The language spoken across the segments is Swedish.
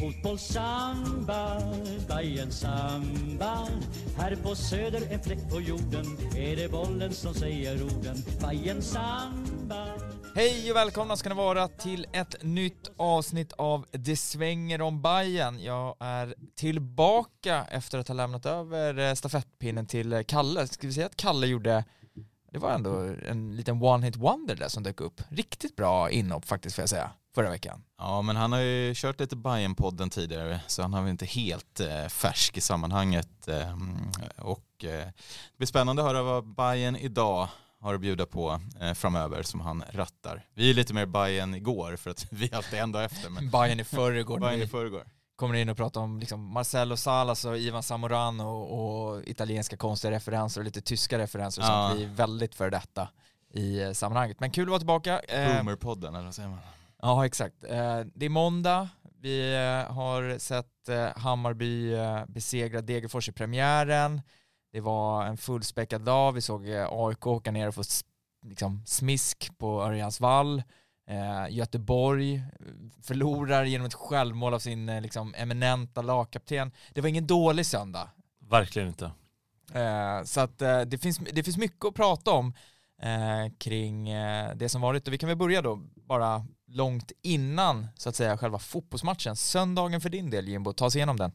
Fotbollssamba, Bajen samba Här på söder, en fläck på jorden Är det bollen som säger orden Bajen samba Hej och välkomna ska ni vara till ett nytt avsnitt av Det svänger om Bajen. Jag är tillbaka efter att ha lämnat över eh, stafettpinnen till eh, Kalle. Ska vi säga att Kalle gjorde, det var ändå en liten one-hit wonder där som dök upp. Riktigt bra inhopp faktiskt får jag säga, förra veckan. Ja, men han har ju kört lite bayern podden tidigare, så han har väl inte helt eh, färsk i sammanhanget. Eh, och eh, det blir spännande att höra vad Bayern idag har att bjuda på eh, framöver som han rattar. Vi är lite mer Bayern igår för att vi alltid är ändå efter. Men Bayern i förrgår. Bayern i vi förrgår. kommer in och pratar om liksom Marcelo Salas och Ivan Zamorano och, och italienska konstiga referenser och lite tyska referenser Ja. som blir väldigt för detta i eh, sammanhanget. Men kul att vara tillbaka. Eh, Boomer-podden, eller vad säger man? Ja, exakt. Eh, Det är måndag. Vi eh, har sett eh, Hammarby besegra Degerfors i premiären. Det var en fullspäckad dag. Vi såg AIK åka ner och få liksom, smisk på Örjansvall. Eh, Göteborg förlorar genom ett självmål av sin liksom, eminenta lagkapten. Det var ingen dålig söndag. Verkligen inte. Så att det, finns, det finns mycket att prata om kring det som varit och vi kan väl börja då bara långt innan så att säga själva fotbollsmatchen. Söndagen för din del Jimbo, ta oss igenom den.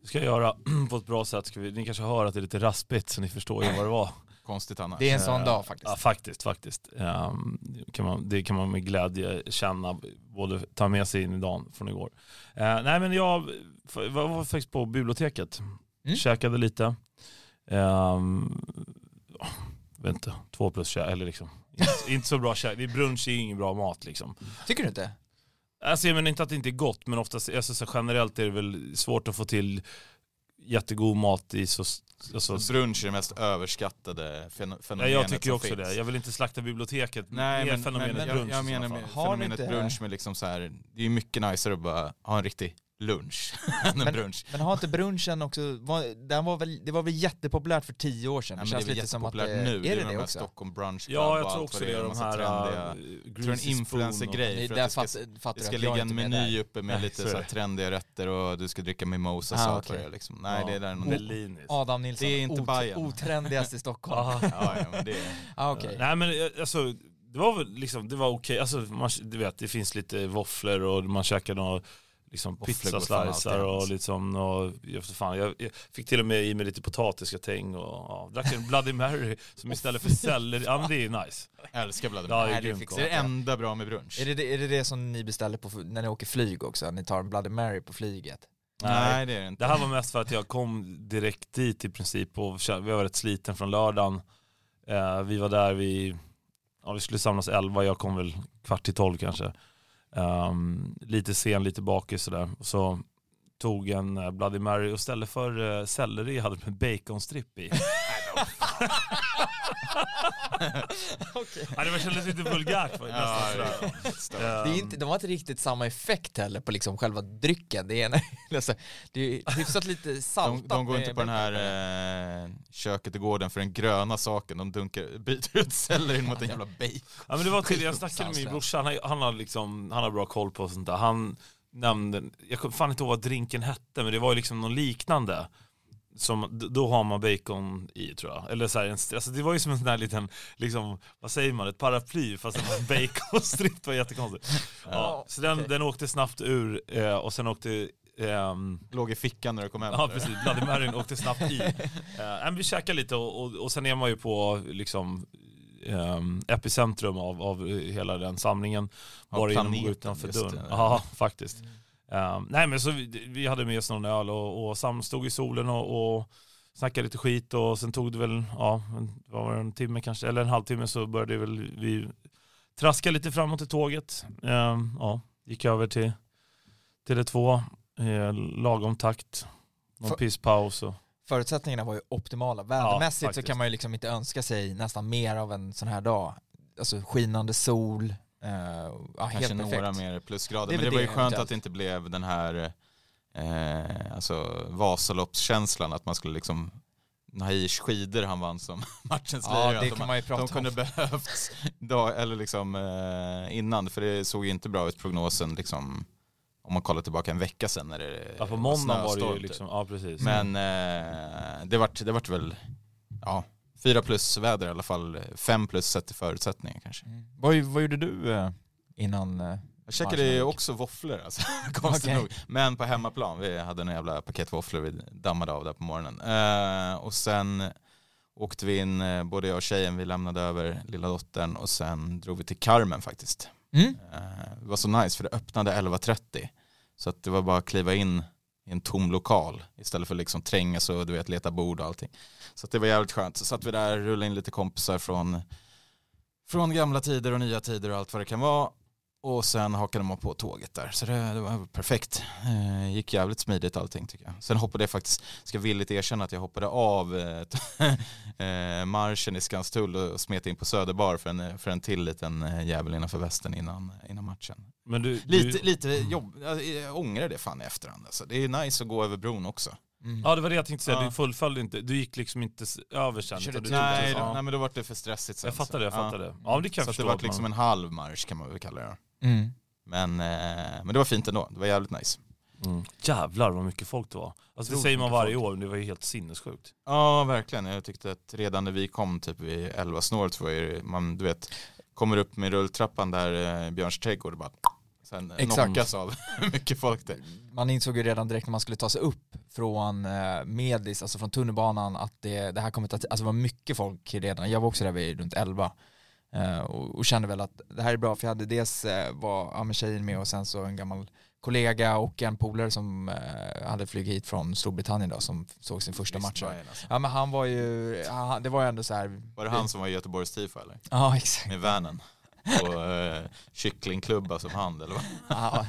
Det ska jag göra på ett bra sätt. Ska vi, ni kanske hör att det är lite raspigt så ni förstår ju vad det var. Konstigt annars. Det är en sån dag faktiskt. Ja, faktiskt, faktiskt. Ehm, det kan man, det kan man med glädje känna, både ta med sig in i dagen från igår. Eh, nej men jag var, var faktiskt på biblioteket, Mm. käkade lite. Um, vet inte, två plus käk, eller liksom. Inte, inte så bra är brunch är ingen bra mat liksom. Tycker du inte? Alltså jag menar inte att det inte är gott, men oftast, alltså, så generellt är det väl svårt att få till jättegod mat i så... Alltså, Brunch är det mest överskattade fen- ja, fenomenet jag tycker också finns. det. Jag vill inte slakta bibiblioteket. Nej men, fenomenet men brunch jag, jag menar med Har fenomenet inte- brunch med liksom så här, det är ju mycket nicer att bara ha en riktig lunch Men- brunch. Men har inte brunchen också, var, den var väl, det var väl jättepopulärt för tio år sedan? Ja, det men det är känns väl lite som att det, jättepopulärt nu, är det de det här också? Stockholm Brunch Club Ja, jag tror också det. är, De här trendiga, uh, jag tror en influencer-grej Nej, det ska, det ska ligga en meny där. uppe med Nej, lite så är så här det. trendiga rätter och du ska dricka mimosas Ah, och det är liksom. Nej det är där någon... Adam Nilsson, Det är inte ot- Bayern. otrendigast i Stockholm. Ja. Ja, ja, men det är... ah. Nej men eh, alltså, det var väl liksom, det var okej. Alltså, man, du vet, det finns lite våfflor och man käkar några liksom pizzaslicer och liksom, och, jag, fan, jag, jag fick till och med i mig lite potatisgratäng och ja, drack en Bloody Mary som istället för selleri, ja men det är nice. Jag älskar Bloody Ja, Mary. det Nej, är det. Det är det enda bra med brunch. Är det, det- är det det som ni beställer på, när ni åker flyg också? Ni tar en Bloody Mary på flyget? Nej det är det inte. Det här var mest för att jag kom direkt dit i princip och vi var rätt sliten från lördagen. Eh, vi var där, vi, ja, vi skulle samlas 11, jag kom väl kvart i 12 kanske. Um, lite sen, lite bakis sådär. Så tog en eh, Bloody Mary och ställde för uh, selleri hade med baconstripp i. ja, det var- kändes lite vulgärt. Ja, det är inte, de har inte riktigt samma effekt heller på liksom själva drycken. Det är, en, alltså, det är hyfsat lite saltat. De, de går med- inte på den här eh, köket i gården för den gröna saken, de dunkar, byter ut sellerin mot en jävla bacon. Ja men det var till, jag snackade med min brorsa, han, har- han har liksom, han har bra koll på sånt där. Han nämnde, jag kommer fan inte ihåg vad drinken hette, men det var ju liksom någon liknande. Som, då har man bacon i tror jag. Eller så här, en, alltså det var ju som en sån här liten, liksom, vad säger man, ett paraply fast det var en baconstripp, var jättekonstigt. Ja, så den, okej. den åkte snabbt ur eh, och sen åkte ehm, Låg i fickan när du kom hem. Ja precis, Bloody Maryn åkte snabbt i. Uh, men vi käkade lite och, och, och sen är man ju på liksom ehm, epicentrum av, av hela den samlingen. Ja, Bara genom att gå utanför dörren. det. Ja, faktiskt. Ehm, nej men så vi, vi hade med oss någon öl och, och Sam stod i solen och, och snackade lite skit och sen tog det väl, ja, vad var det, en timme kanske, eller en halvtimme så började väl vi traska lite framåt i tåget. Ehm, ja, gick över till Tele2, eh, lagom takt, någon För- pisspaus och Förutsättningarna var ju optimala. Vädermässigt så faktiskt. kan man ju liksom inte önska sig nästan mer av en sån här dag. Alltså skinande sol, eh, ja, Kanske helt några perfekt. mer plusgrader. Det Men det var ju skönt eventuellt. att det inte blev den här eh, alltså, Vasaloppskänslan, att man skulle liksom Naish skidor han vann som matchens Ja, lirare. det kan de, man ju de prata kunde om. behövts dag, eller liksom, eh, innan, för det såg ju inte bra ut prognosen liksom, om man kollar tillbaka en vecka sedan. När det Ja, på var måndagen var det ju typ. liksom, ja precis. Men eh, det, vart, det vart väl ja, fyra plus väder i alla fall, fem plus sett till förutsättningar kanske. Mm. Vad, vad gjorde du eh, innan? eh, Jag käkade ju också våfflor alltså, konstigt Okej. nog. Men på hemmaplan, vi hade en jävla paket våfflor vi dammade av där på morgonen. Eh, och sen åkte vi in, eh, både jag och tjejen, vi lämnade över lilla dottern och sen drog vi till Carmen faktiskt. Mm? Det var så nice för det öppnade 11.30. Så att det var bara att kliva in i en tom lokal istället för liksom trängas och du vet leta bord och allting. Så att det var jävligt skönt. Så satt vi där, rullade in lite kompisar från, från gamla tider och nya tider och allt vad det kan vara. Och sen hakade man på tåget där. Så det, det var perfekt. Eh, gick jävligt smidigt allting tycker jag. Sen hoppade jag faktiskt, ska villigt erkänna att jag hoppade av eh, eh, marschen i Skanstull och smet in på Söderbar för en, för en till liten eh, jävel innanför västen innan, innan matchen. Men du, Lite, du, lite jobb, jag, jag ångrar det fan i efterhand. Alltså. Det är nice att gå över bron också. Mm. Ja det var det jag tänkte säga, Ja. du fullföljde inte, du gick liksom inte över sen. Du Nej, ja. nej men då var det för stressigt sen. Jag fattar så. det, jag fattar det. Ja det kan Så jag att det var liksom en halv marsch kan man väl kalla det. Mm. Men, eh, men det var fint ändå, det var jävligt nice. Mm. Jävlar vad mycket folk det var. Alltså det säger man varje folk. år, men det var ju helt sinnessjukt. Ja, verkligen. Jag tyckte att redan när vi kom typ vid 11 snåret så var ju, man, du vet, kommer upp med rulltrappan där eh, Björns trädgård och bara sen Exakt. knockas av mycket folk det är. Man insåg ju redan direkt när man skulle ta sig upp från eh, Medis, alltså från tunnelbanan, att det, det här kommer ta. Alltså det var mycket folk redan. Jag var också där vid runt 11 eh, och, och kände väl att det här är bra för jag hade dels eh, var ja, men tjejen med och sen så en gammal kollega och en polare som eh, hade flugit hit från Storbritannien då som såg sin första match. Alltså. Ja men han var ju, han, det var ju ändå så här. Var det han som var Göteborgs tifo eller? Ja exakt. Med vanen? Och eh, kycklingklubba som hand eller vad? Ja,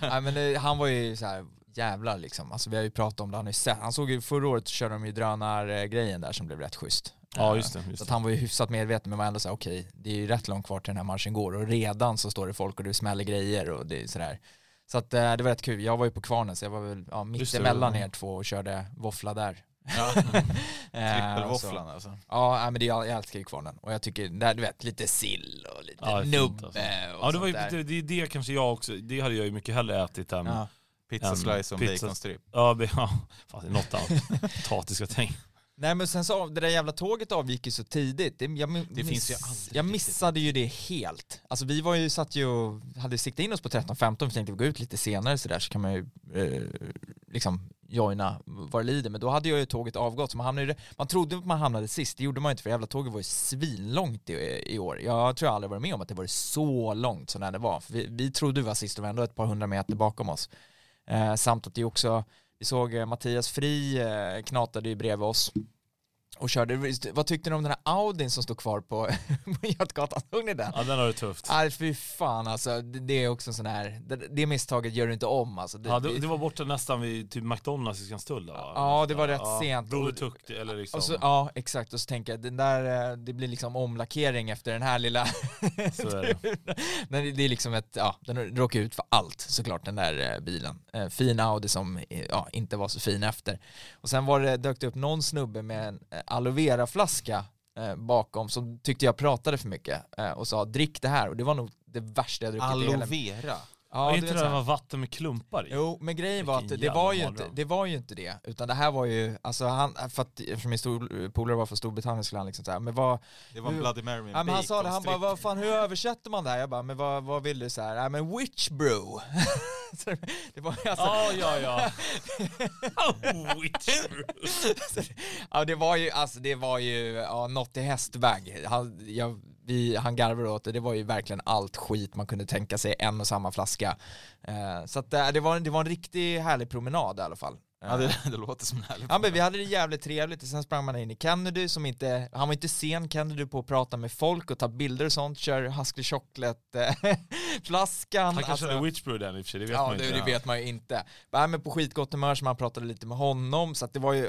nej, men det, han var ju så här jävlar liksom. Alltså vi har ju pratat om det, han sett. Han såg ju förra året körde de ju drönargrejen där som blev rätt schysst. Ja Eh, just det. Så Just att det. han var ju hyfsat medveten men var ändå så här okej, det är ju rätt långt kvar till den här marschen går och redan så står det folk och det smäller grejer och det är sådär. Så att eh, det var rätt kul. Jag var ju på kvarnen så jag var väl ja, mitt Just det, emellan ja. er två och körde våffla där. Ja. Eh, Trippelvåfflan så- alltså. Ja, men det, jag älskar ju kvarnen och jag tycker, där, du vet, lite sill och lite Ja, nubbe alltså. och Ja det var ju, det, det det kanske jag också, det hade jag ju mycket hellre ätit än Ja. Pizza slice och baconstrip. Ja, be- ja fan, det är något annat. Potatiska tänk. Nej men sen så, det där jävla tåget avgick ju så tidigt. Det, jag, miss, Det finns ju aldrig jag riktigt. missade ju det helt. Alltså vi var ju, satt ju och hade siktat in oss på 13-15 för tänkte vi gå ut lite senare så där så kan man ju eh, liksom joina vad det lider. Men då hade ju tåget avgått så man hamnade ju, man trodde att man hamnade sist, det gjorde man ju inte för jävla tåget var ju svinlångt i, i år. Jag tror jag aldrig varit med om att det var så långt som det var. För vi, vi trodde vi var sist och var ändå ett par hundra meter bakom oss. Eh, samt att det också, vi såg eh, Mattias Fri eh, knatade ju bredvid oss och körde. Vad tyckte ni om den här Audin som stod kvar på, på Götgatan? Såg ni den? Ja den har det tufft. Nej fy fan alltså, det, det är också en sån här, det, det misstaget gör du inte om alltså. Det, Ja, det, det var borta nästan vid typ McDonalds i Skanstull. va? Ja, det var rätt sent. Broder Tuck, eller liksom. så, ja exakt, och så tänker jag, den där, eh, det blir liksom omlackering efter den här lilla Så är det. Men det- är liksom ett, ja, den råkar ut för allt såklart den där eh, bilen. Eh, fin Audi som ja, inte var så fin efter. Och sen var det, dök det upp någon snubbe med en aloe vera flaska eh, bakom som tyckte jag pratade för mycket eh, och sa drick det här och det var nog det värsta jag druckit Aloe vera. Ja, var inte det här. var vatten med klumpar i? Jo, men grejen var att det var, ju inte, det var ju inte det, utan det här var ju, alltså han, för att eftersom min stor, polare var från Storbritannien skulle han liksom säga, men vad, Det var Hur- Bloody Mary med Ja, men han sa det, han bara, vad fan hur översätter man det här? Jag bara, men vad, vad vill du så här? Ja men witch brew. Det- det var alltså, Ja, ja, ja. Oh, Witcher. ja det var ju, alltså det var ju, ja något i hästväg. Han, jag, vi, han garvade åt det, det var ju verkligen allt skit man kunde tänka sig, en och samma flaska. Eh, så att eh, det var, det var en riktigt härlig promenad i alla fall. Ja, det, det låter som en härlig Ja men vi hade det jävligt trevligt och sen sprang man in i Kennedy som inte, han var inte sen Kennedy på att prata med folk och ta bilder och sånt, kör Husky Chocolate eh, flaskan. Han kanske alltså- hade Witchbrew den i och för sig, det vet Ja man det, inte. det vet man ju inte. Nej, men på skitgott humör så man pratade lite med honom så att det var ju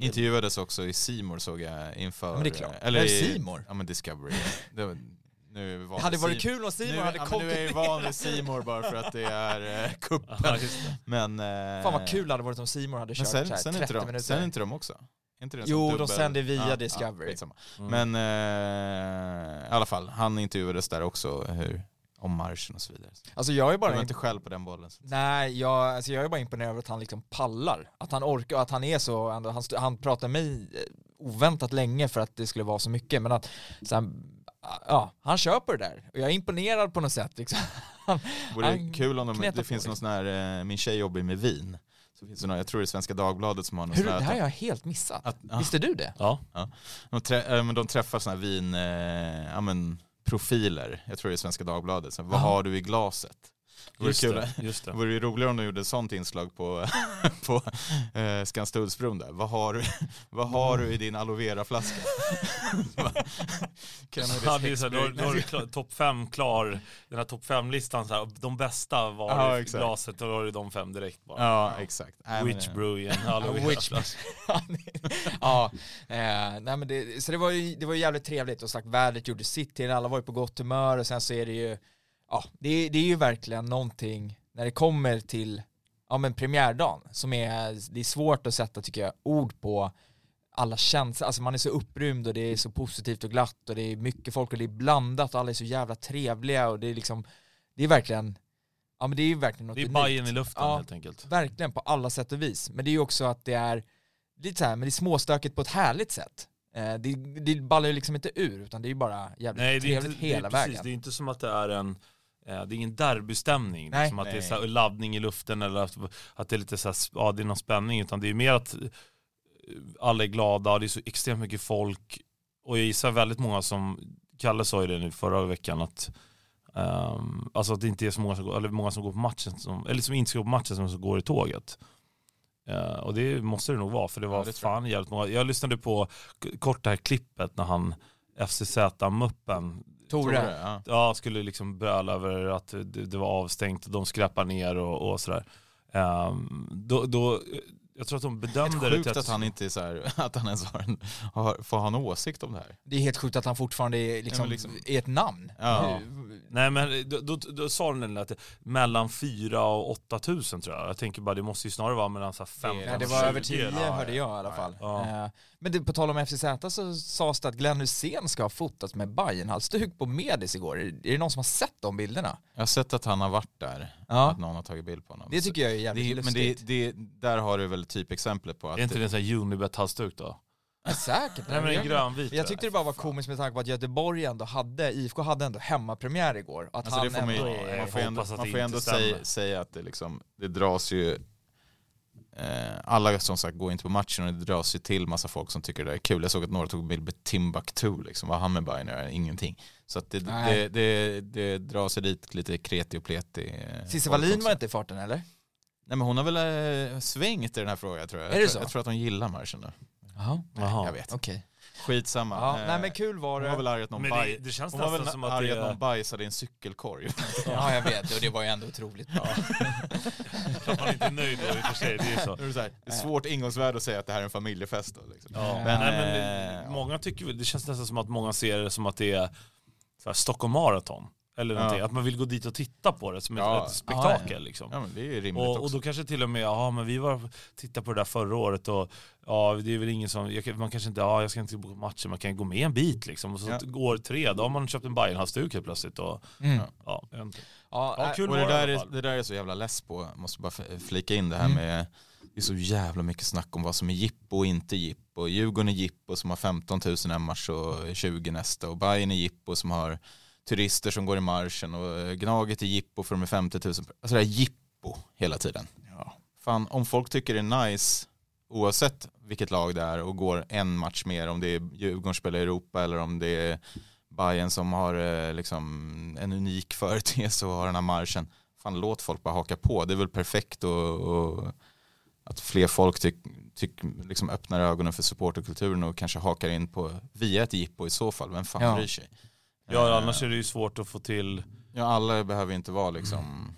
Intervjuades också i Simor såg jag inför... Ja, men det är klart. Eller Men i? Ja men Discovery. Det var, nu är Det hade varit kul om Simon hade ja, men nu är vi kommit van vid Simor bara för att det är eh, kuppen. Ja. Men... Eh, Fan vad kul det hade varit om Simon hade kört sen, så här sen, är 30 inte de, minuter. sen inte de också. Inte Jo, de sänder via Ja, Discovery. Ja. Mm. Men eh, i alla fall, han intervjuades där också hur, om marschen och så vidare. Alltså jag är bara var inte själv på den bollen. Nej, jag, alltså jag är bara imponerad över att han liksom pallar. Att han orkar att han är så, han, han pratade med mig eh, oväntat länge för att det skulle vara så mycket. Men att, så här, ja, han på det där. Och jag är imponerad på något sätt. Liksom. Vore han kul om de, det finns någon sån här, eh, min tjej jobbar med vin. Så finns det någon, jag tror det är Svenska Dagbladet som har någon Hur, sån det här här har jag helt missat. att, ja, Visste du det? Ja. de, trä, eh, men de träffar såna här vin, eh, ja men profiler, jag tror det är Svenska Dagbladet. Så, vad Jaha. har du i glaset? Det vore Just kul. det, just Det det. vore ju roligare om de gjorde ett sånt inslag på, på eh, Skanstullsbron där. Vad har, du, vad har du i din aloe vera-flaska? Kennedys Ja, det är så då, då klar- topp fem klar, den här topp fem-listan, så här, de bästa var Ja, i exakt. glaset, då har du de fem direkt bara. Ja, exakt. Nej, men, Witch brew igen, aloe vera Witch ja, eh, nej men det, så det var ju, det var ju jävligt trevligt och sagt vädret gjorde sitt till, alla var ju på gott humör och sen så är det ju, ja, det, det är ju verkligen någonting när det kommer till, ja men premiärdagen som är, det är svårt att sätta tycker jag ord på alla känslor, alltså man är så upprymd och det är så positivt och glatt och det är mycket folk och det är blandat och alla är så jävla trevliga och det är liksom, det är verkligen, ja men det är ju verkligen något Det är. Bajen i luften Ja. helt enkelt. Verkligen på alla sätt och vis. Men det är ju också att det är lite så här, men det är småstökigt på ett härligt sätt. Eh, det, det ballar ju liksom inte ur utan det är ju bara jävligt Nej, det är, trevligt inte, det, är hela precis, vägen. det är inte som att det är en eh, det är ingen derbystämning, Nej. liksom att det är Nej. så laddning i luften eller att, att det är lite så här, ja det är någon spänning utan det är mer att eh, alla är glada och det är så extremt mycket folk och jag gissar väldigt många som, Kalle sa ju det nu förra veckan att ehm, alltså att det inte är så många som går, eller många som går på matchen som, eller som inte ska gå på matchen som går i tåget. Eh, och det måste det nog vara för det var Ja, det fan jävligt många. Jag lyssnade på kort det här klippet när han FCZ-muppen Tore. ja. ja, skulle liksom böla över att det, det var avstängt och de skräpar ner och, och sådär. Då, då, jag tror att de bedömde det Sjukt till att han inte är så här, att han ens har en, har, får ha en åsikt om det här. Det är helt sjukt att han fortfarande är, liksom, Ja, liksom- är ett namn. Ja. Nej men då, då, då sa de nämligen att det, mellan 4 och 8 tusen tror jag. Jag tänker bara det måste ju snarare vara mellan så här 15 Ja, det och var 20 över 10 eller- hörde jag i alla fall. Ja. Men det, på tal om FCZ så sades det att Glenn Hysén ska ha fotats med Bajenhalsduk på Medis igår. Är det någon som har sett de bilderna? Jag har sett att han har varit där, Ja, att någon har tagit bild på honom. det tycker jag är det, jävligt men lustigt. det, det, där har du väl typexemplet på att Är inte det en sån här Unibet-halsduk då? Ja, säkert. Nej men en Jag- grönvit. Jag tyckte det bara var komiskt med tanke på att Göteborg ändå hade, IFK hade ändå hemmapremiär igår. Att Alltså han det får man, ju, ändå man får ju ändå, man det får ändå säga, säga att det, liksom, det dras ju, alla som sagt går inte på matchen och det dras ju till massa folk som tycker det är kul. Jag såg att några tog bild med Timbuktu, liksom. vad han med Bayern göra? Ingenting. Så att det, det, det, det drar sig dit lite kreti och pleti. eh, Cissi Wallin var inte i farten eller? Nej men hon har väl eh, svängt i den här frågan tror jag. Är jag, det tror, så? jag tror att hon gillar marschen nu. Jaha. Jag vet. Okej. Skitsamma. Ja, Eh, nej men kul var hon har väl det. arg att någon, Men baj... det, det känns hon var nästan väl som att det att någon är... bajsade i en cykelkorg. Ja jag vet och det var ju ändå otroligt bra. Att man inte är nöjd då i och för sig, det är så. Det är, så här, det är svårt ingångsvärde att säga att det här är en familjefest. Då, liksom. Ja. Men, Men, Nej, eh, men många tycker det känns nästan som att många ser det som att det är så här, Stockholm Marathon. Eller Ja. någonting, att man vill gå dit och titta på det som ett, Ja. ett spektakel. Ja, ja. Liksom. Ja men det är ju rimligt Och, och också. då kanske till och med, ja men vi var tittade på det där förra året och ja det är väl ingen som, jag, man kanske inte, ja jag ska inte gå på matchen, man kan gå med en bit liksom. Och så Ja. går tre, då har man köpt en Bajenhalsduk helt plötsligt och Mm. ja. Ja, Ja, äh, kul Och det där, är, det där är så jävla less på, jag måste bara flika in det här Mm. med det är så jävla mycket snack om vad som är jippo och inte jippo. Djurgården är jippo som har 15 000 en match och 20 nästa. Och Bayern är jippo som har turister som går i marschen. Och eh, Gnaget är jippo för de är 50 000. Alltså det är jippo hela tiden. Fan, om folk tycker det är nice, oavsett vilket lag det är, och går en match mer, om det är Djurgården spelar i Europa eller om det är Bayern som har eh, liksom en unik företeelse och har den här marschen. Fan låt folk bara haka på. Det är väl perfekt och, och att fler folk tyck, tyck, liksom öppnar ögonen för supporterkulturen och kanske hakar in på via ett jippo i så fall. Vem fan Ja. bryr sig? Ja Eh, annars är det ju svårt att få till, Ja alla behöver inte vara liksom,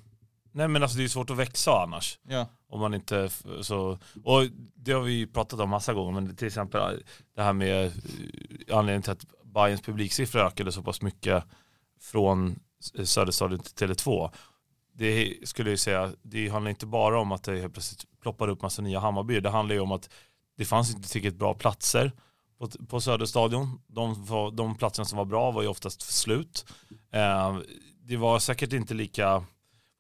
nej men alltså det är ju svårt att växa annars. ja. Om man inte, så, och det har vi ju pratat om massa gånger, men till exempel det här med eh, anledningen till att Bayerns publiksiffror ökade så pass mycket från Söderstadion till Tele2. Det skulle jag säga, det handlar inte bara om att det helt plötsligt ploppar upp massa nya Hammarby. Det handlar ju om att det fanns inte tillräckligt bra platser på, på Söderstadion. De, de platserna som var bra var ju oftast slut. Eh, det var säkert inte lika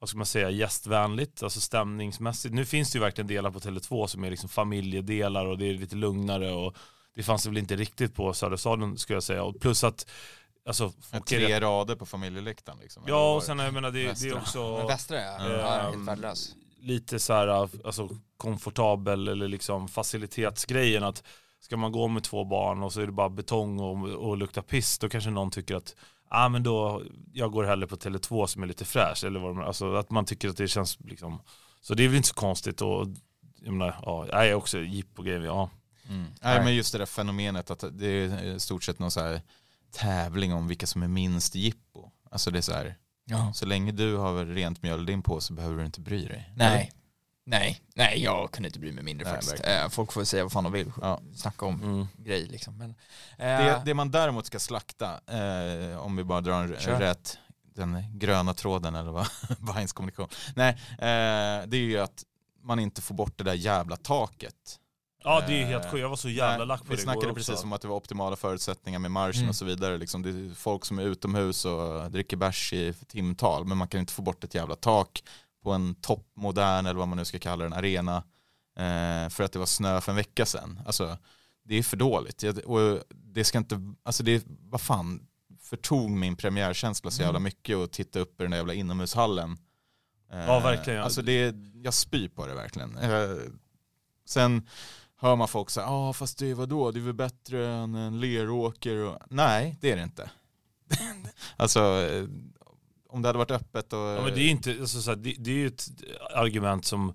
vad ska man säga, gästvänligt, alltså stämningsmässigt. Nu finns det ju verkligen delar på Tele2 som är liksom familjedelar och det är lite lugnare och det fanns det väl inte riktigt på Söderstadion skulle jag säga. Och plus att, alltså, folk är Tre rader på familjeläktaren liksom. Ja, och sen jag menar det, det är också Men Västra ja, Ja. ja helt värdelös. lite så här, alltså komfortabel eller liksom facilitetsgrejen att ska man gå med två barn och så är det bara betong och, och lukta piss då kanske någon tycker att ah, men då, jag går hellre på Tele2 som är lite fräsch eller vad de, alltså att man tycker att det känns liksom så det är väl inte så konstigt och jag menar, ja, jag är också jippo-grejer, ja. Mm. Nej men just det där fenomenet att det är i stort sett någon så här tävling om vilka som är minst jippo. Alltså det är så här, Ja. så länge du har rent mjöl i din påse behöver du inte bry dig. Nej. Nej, nej jag kunde inte bry mig mindre Nej, faktiskt. verkligen. Eh, Folk får säga vad fan de vill, Ja. snacka om Mm. grej liksom. Men, Det, eh, det man däremot ska slakta, eh, om vi bara drar en Kör. rätt, den gröna tråden eller vad, Vines kommunikation. Nej, eh, det är ju att man inte får bort det där jävla taket. Ja det är helt Eh, sjukt, jag var så jävla lack på Vi det snackade igår precis också. om att det var optimala förutsättningar med marschen Mm. och så vidare. Liksom, det är folk som är utomhus och dricker bärs i timtal, men man kan inte få bort ett jävla tak på en toppmodern, eller vad man nu ska kalla den, arena, eh, för att det var snö för en vecka sedan. Alltså, det är för dåligt. Jag- Och det ska inte, alltså det, vad fan, förtog min premiärkänsla så jävla Mm. mycket och titta upp i den där jävla inomhushallen. Eh, Ja, verkligen. Alltså det, jag spyr på det verkligen. Eh, sen hör man folk säga, ja fast det är vadå, det är väl bättre än en leråker. Och... Nej, det är det inte. alltså, eh, om det hade varit öppet och... Ja, men det är ju inte, alltså, så här, det, det är ju ett argument som,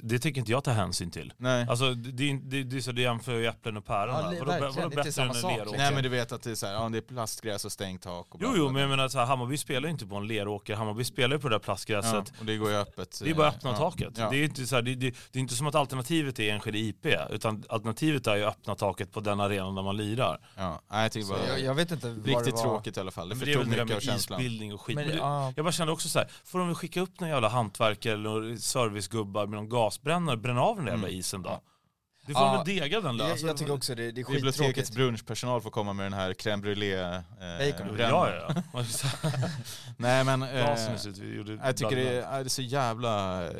det tänker inte jag ta hänsyn till. Nej. Alltså det, det, det är så du jämför ju äpplen och päron. Ja, det- vadå, vadå bättre än en leråker? liksom. Nej men du vet att det är så här, ja, det är plastgräs och stängt tak. Och Jo, jo, men jag menar så här, Hammarby spelar ju inte på en leråker, Hammarby spelar ju på det där plastgräset. ja, och det går ju öppet. Det är bara eh, öppna ja. taket. Ja. Det, är inte så här, det, det, det är inte som att alternativet är Enskede IP, utan alternativet är ju öppna taket på den arenan där man lirar. Ja, nej, jag tycker bara, jag, jag vet inte vad det riktigt var. tråkigt i alla fall. Det Men det är förtog mycket av med känslan. isbildning och skit. Men, Men det, ja, jag bara kände också så här, får de väl skicka upp någon jävla hantverkare eller några servicegubbar med någon gasbrännare bränna av den där jävla Mm. isen då? Det får Ja, väl dega den jag, lös. jag tycker också det, det är Bibliotekets skittråkigt. brunchpersonal får komma med den här crème brûlée eh, Bacon. brännaren. Ja, ja, ja. Nej men eh, Gasen är gjorde jag tycker det är, är det så jävla eh,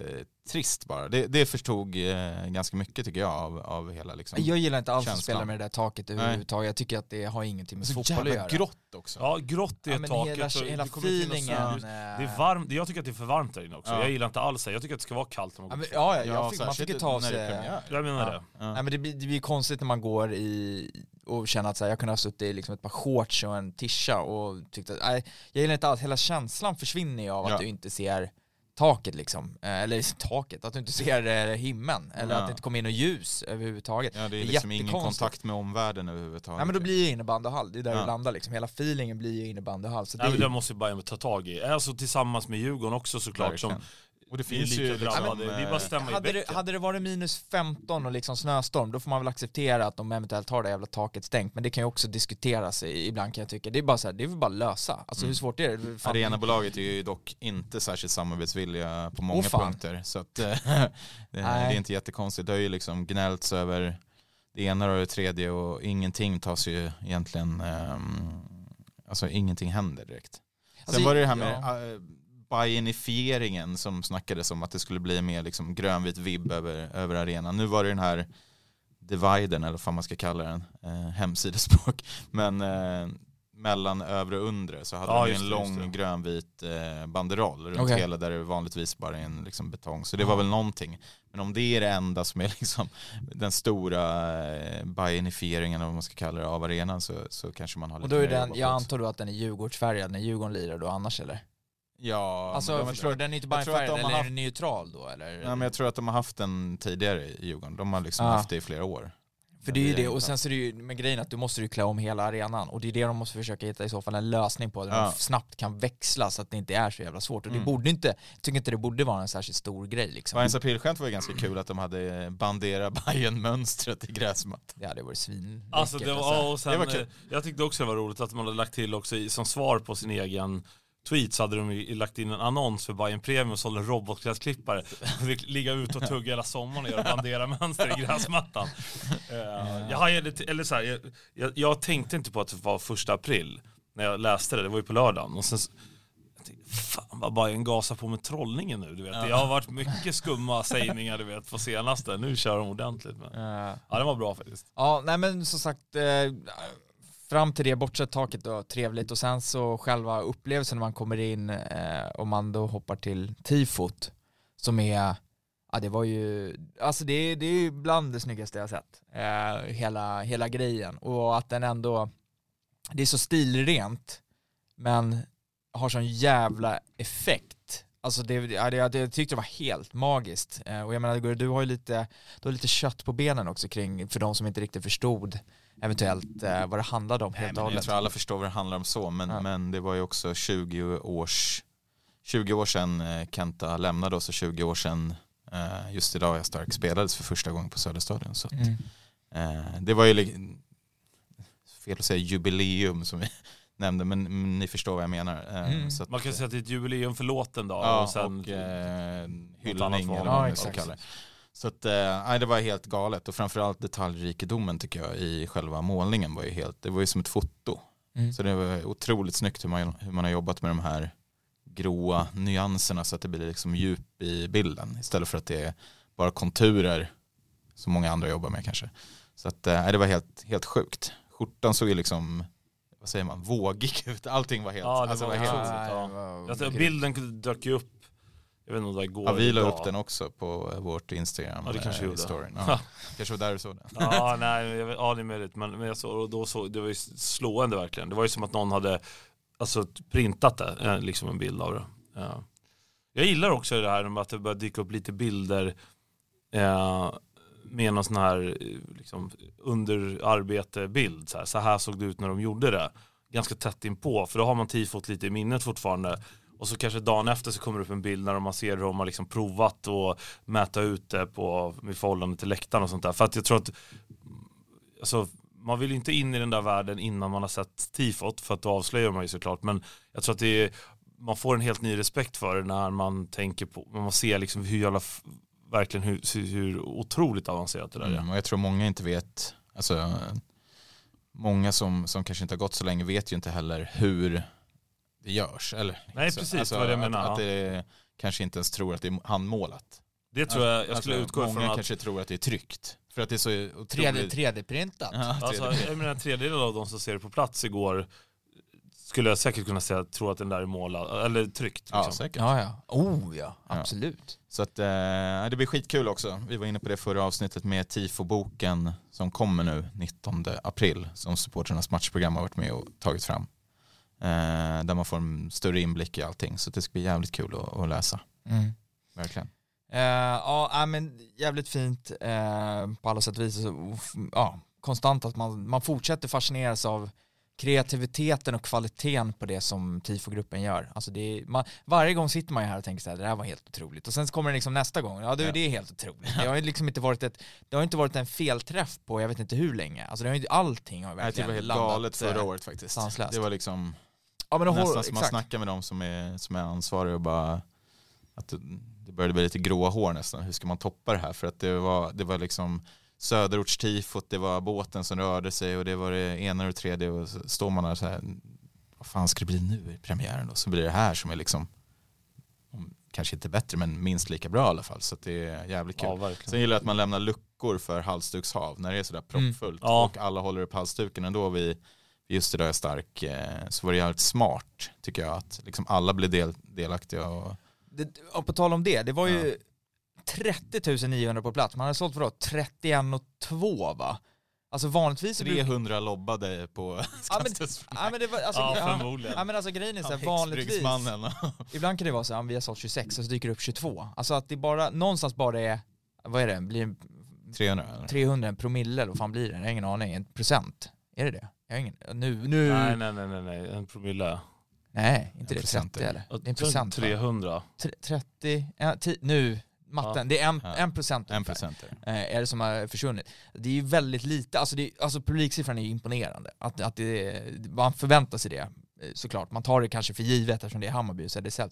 trist bara. Det, det förstod eh, ganska mycket tycker jag av, av hela liksom. Jag gillar inte alls att Känslan. spela med det där taket överhuvudtaget. Jag tycker att det har ingenting med så fotboll att göra. grått också. Ja, grått är Ja, taket. hela, och hela feelingen. Det är varmt, jag tycker att det är för varmt där inne också. Ja. Jag gillar inte alls det. Jag tycker att det ska vara kallt när man Ja, går men, ja, ja, jag fick, man fick ju ta av när det är sig... Jag menar Ja. det. Ja. Nej, men det, blir, det blir konstigt när man går i och känner att så här, jag kunde ha suttit i liksom ett par shorts och en tisha och tyckte att, nej, jag gillar inte alls, hela känslan försvinner ju av att Ja. du inte ser taket liksom, Eh, eller taket, att du inte ser eh, himlen, eller Ja. att det inte kommer in något ljus överhuvudtaget. Ja, det är är liksom ingen kontakt med omvärlden överhuvudtaget. Nej men då blir ju innebandyhall, det är där Ja. det landar liksom, hela feelingen blir ju innebandyhall. Så det, Nej, men det måste ju Bayern ta tag i. Alltså tillsammans med Djurgården också såklart. Verkligen. Som, Och det finns ju liksom, drabbade. Det är bara att eh, stämma i hade, det, bäcken. hade det varit minus 15 och liksom snöstorm, då får man väl acceptera att de eventuellt har det jävla taket stängt. Men det kan ju också diskuteras i- ibland kan jag tycka. Det är bara så här, det är väl bara att lösa. Alltså Mm. hur svårt är det? Fan, Arenabolaget är ju dock inte särskilt samarbetsvilliga på många fan. punkter. Så att, eh, det, det är inte jättekonstigt. Det har ju liksom gnällts över det ena och det tredje och ingenting tas ju egentligen, ehm, alltså ingenting händer direkt. Sen Alltså, var det det här med ja. Ja. Bayernifieringen som snackades om att det skulle bli mer liksom grönvit vibb över, över arenan. Nu var det den här dividen eller vad man ska kalla den, eh, hemsidespråk. Men eh, mellan övre och undre så hade Ja, de en det, lång grönvit eh, banderoll runt Okej. hela där det vanligtvis bara är en liksom, betong. Så det var väl någonting. Men om det är det enda som är liksom den stora eh, bayernifieringen eller vad man ska kalla det av arenan så, så kanske man har Och lite då är den, jag antar då att den är Djurgårdsfärgad när Djurgården lirar då annars eller? Ja, alltså men de- förstår du, den är inte bara färgad de har eller är haft- den neutral då eller? Ja, men jag tror att de har haft den tidigare i Djurgården. De har liksom Ja. haft det i flera år. För det är ju det, och sen så är det ju med grejen att du måste ju klä om hela arenan och det är det de måste försöka hitta i så fall en lösning på, där Ja. de snabbt kan växla så att det inte är så jävla svårt. Och det Mm. borde inte, jag tycker inte det borde vara en särskilt stor grej liksom. Bayerns aprilskämt var ju ganska kul att de hade bandera bayern mönstret i gräsmattan. Det hade varit svin. Alltså det var, alltså. ja, och sen, Det var kul. eh, jag tyckte också det var roligt att man hade lagt till också som svar på sin egen tweet så hade de lagt in en annons för Bayern Premium och sålde robotgräsklippare. Fick ligga ute och tugga hela sommaren och göra bandera-mönster i gräsmattan. Eh, jag, hajade eller så här, jag, jag, tänkte inte på att det var första april när jag läste det, det var ju på lördagen. Och sen, fan vad Bayern gasar på med trollningen nu. Du vet. Det har varit mycket skumma sägningar du vet, på senaste. Nu kör de ordentligt. Men, Eh, ja, det var bra faktiskt. Ja, nej men som sagt, eh, fram till det bortsett taket då, trevligt och sen så själva upplevelsen när man kommer in eh, och man då hoppar till tifot som är, ja det var ju, alltså det, är- det är ju bland det snyggaste jag sett, eh, hela, hela grejen och att den ändå, det är så stilrent men har sån jävla effekt. Alltså det, ja, det, jag jag tyckte det var helt magiskt. Eh, och jag menar du har ju lite, du har lite kött på benen också kring, för de som inte riktigt förstod eventuellt eh, vad det handlade om Nej, helt och men jag hållet. tror alla förstår vad det handlar om så, men, Ja. men det var ju också 20 års 20 år sedan eh, Kenta lämnade oss och 20 år sedan eh, just idag jag stark spelades för första gången på Söderstadion. Så att, Mm. eh, det var ju fel att säga jubileum som vi nämnde, men, ni förstår vad jag menar. Eh, Mm. så att, Man kan säga att det är ett jubileum för låten då. Ja, och sen, och eh, annat hyllning eller Ja, vad man exakt. ska kalla det. Så att, eh, det var helt galet och framförallt detaljrikedomen tycker jag i själva målningen var ju helt, det var ju som ett foto. Mm. Så det var otroligt snyggt hur man, hur man har jobbat med de här gråa nyanserna så att det blir liksom djup i bilden istället för att det är bara konturer som många andra jobbar med kanske. Så att, eh, det var helt, helt sjukt. Skjortan såg ju liksom, vad säger man, vågig ut. Allting var helt, Ja, det alltså, var var helt ja. Jag tror, grymt. bilden dök ju upp, jag vet inte om det igår Ja, vi la upp den också på vårt Instagram. Ja, det kanske eh, gjorde. storyn. Ja. kanske var där du såg den. Ja, nej, jag vet, ja det är möjligt. Men, men jag såg, då så, det var ju slående verkligen. Det var ju som att någon hade alltså, printat det, eh, liksom en bild av det. Ja. Jag gillar också det här med att det börjar dyka upp lite bilder eh, med någon sån här eh, liksom, under arbete-bild. Så här. så här såg det ut när de gjorde det. Ganska tätt inpå, för då har man tifot lite i minnet fortfarande. Och så kanske dagen efter så kommer det upp en bild när man ser hur de har liksom provat och mäta ut det på, i förhållande till läktaren och sånt där. För att jag tror att alltså, man vill ju inte in i den där världen innan man har sett tifot för att då avslöjar man ju såklart. Men jag tror att det är, man får en helt ny respekt för det när man tänker på, när man ser liksom hur jävla, verkligen hur, hur otroligt avancerat det där är. Mm, och jag tror många inte vet, alltså många som, som kanske inte har gått så länge vet ju inte heller hur det görs. Eller, Nej, så, precis, vad jag att, menar, Att, ja. det är, kanske inte ens tror att det är handmålat. Det tror jag, jag skulle Alltså, utgå många ifrån att kanske tror att det är tryckt. För att det är så 3D, otroligt... 3D-printat. Ja, Alltså, 3D. jag menar, en tredjedel av de som ser det på plats igår skulle jag säkert kunna säga tror att den där är målad, eller tryckt. ja, Liksom. säkert. Ja, ja. Oh ja, Ja. absolut. Så att, eh, det blir skitkul också. Vi var inne på det förra avsnittet med TIFO-boken som kommer nu 19 april som supporternas matchprogram har varit med och tagit fram. Eh, där man får en större inblick i allting. Så det ska bli jävligt kul att, att läsa. Mm. Verkligen. Eh, ja, ja, men jävligt fint eh, på alla sätt och vis. Ja, konstant att man, man fortsätter fascineras av kreativiteten och kvaliteten på det som TIFO-gruppen gör. Alltså det är, man, varje gång sitter man ju här och tänker så här, det här var helt otroligt. Och sen så kommer det liksom nästa gång, ja det, Ja. det är helt otroligt. Det har ju liksom inte varit ett, det har inte varit en felträff på jag vet inte hur länge. Alltså det har ju allting har ju Nej, det verkligen var helt landat, galet förra eh, året faktiskt. sanslöst. Det var liksom Ja men då nästan som man snackar med dem som är, som är ansvariga och bara att det- började bli lite gråa hår nästan. Hur ska man toppa det här? För att det var, det var liksom söderortstifot, det var båten som rörde sig och det var det ena och det tredje och så står man där så här, vad fan ska det bli nu i premiären då? Så blir det här som är liksom, om- kanske inte bättre men minst lika bra i alla fall. Så att det är jävligt kul. Ja. Sen gillar jag att man lämnar luckor för halsdukshav när det är sådär Mm. proppfullt Ja. och alla håller upp halsduken ändå vid just idag är stark eh, så var det jävligt smart tycker jag att liksom alla blir del, delaktiga och det, och på tal om det, det var ju 30 900 på plats. Man hade sålt för då 31 och 2 va? Alltså vanligtvis så brukar- 300 lobbade på Ja, men- Ja men det var, alltså, Ja, ja, förmodligen. ja men alltså grejen är så här, Ja, vanligtvis, ibland kan det vara så här, vi har sålt 26 och så dyker det upp 22. Alltså att det bara, någonstans bara är, vad är det, blir det 300 eller? 300 en promille eller vad fan blir det? Jag har ingen aning, en procent. Är det det? Jag har ingen, nu, nu, Nej, nej, nej, nej, nej, nej, en promille. inte det, procent 30 är eller? Det är en procent va? 300. Tre- 30, ja, ti, nu, matten, det är en, Ja. en procent En procent är det. eh, är det som har försvunnit. Det är ju väldigt lite, alltså, det, alltså publiksiffran är ju imponerande. Att, att det, man förväntar sig det. Eh, såklart. Man tar det kanske för givet eftersom det är Hammarby och Södersäll.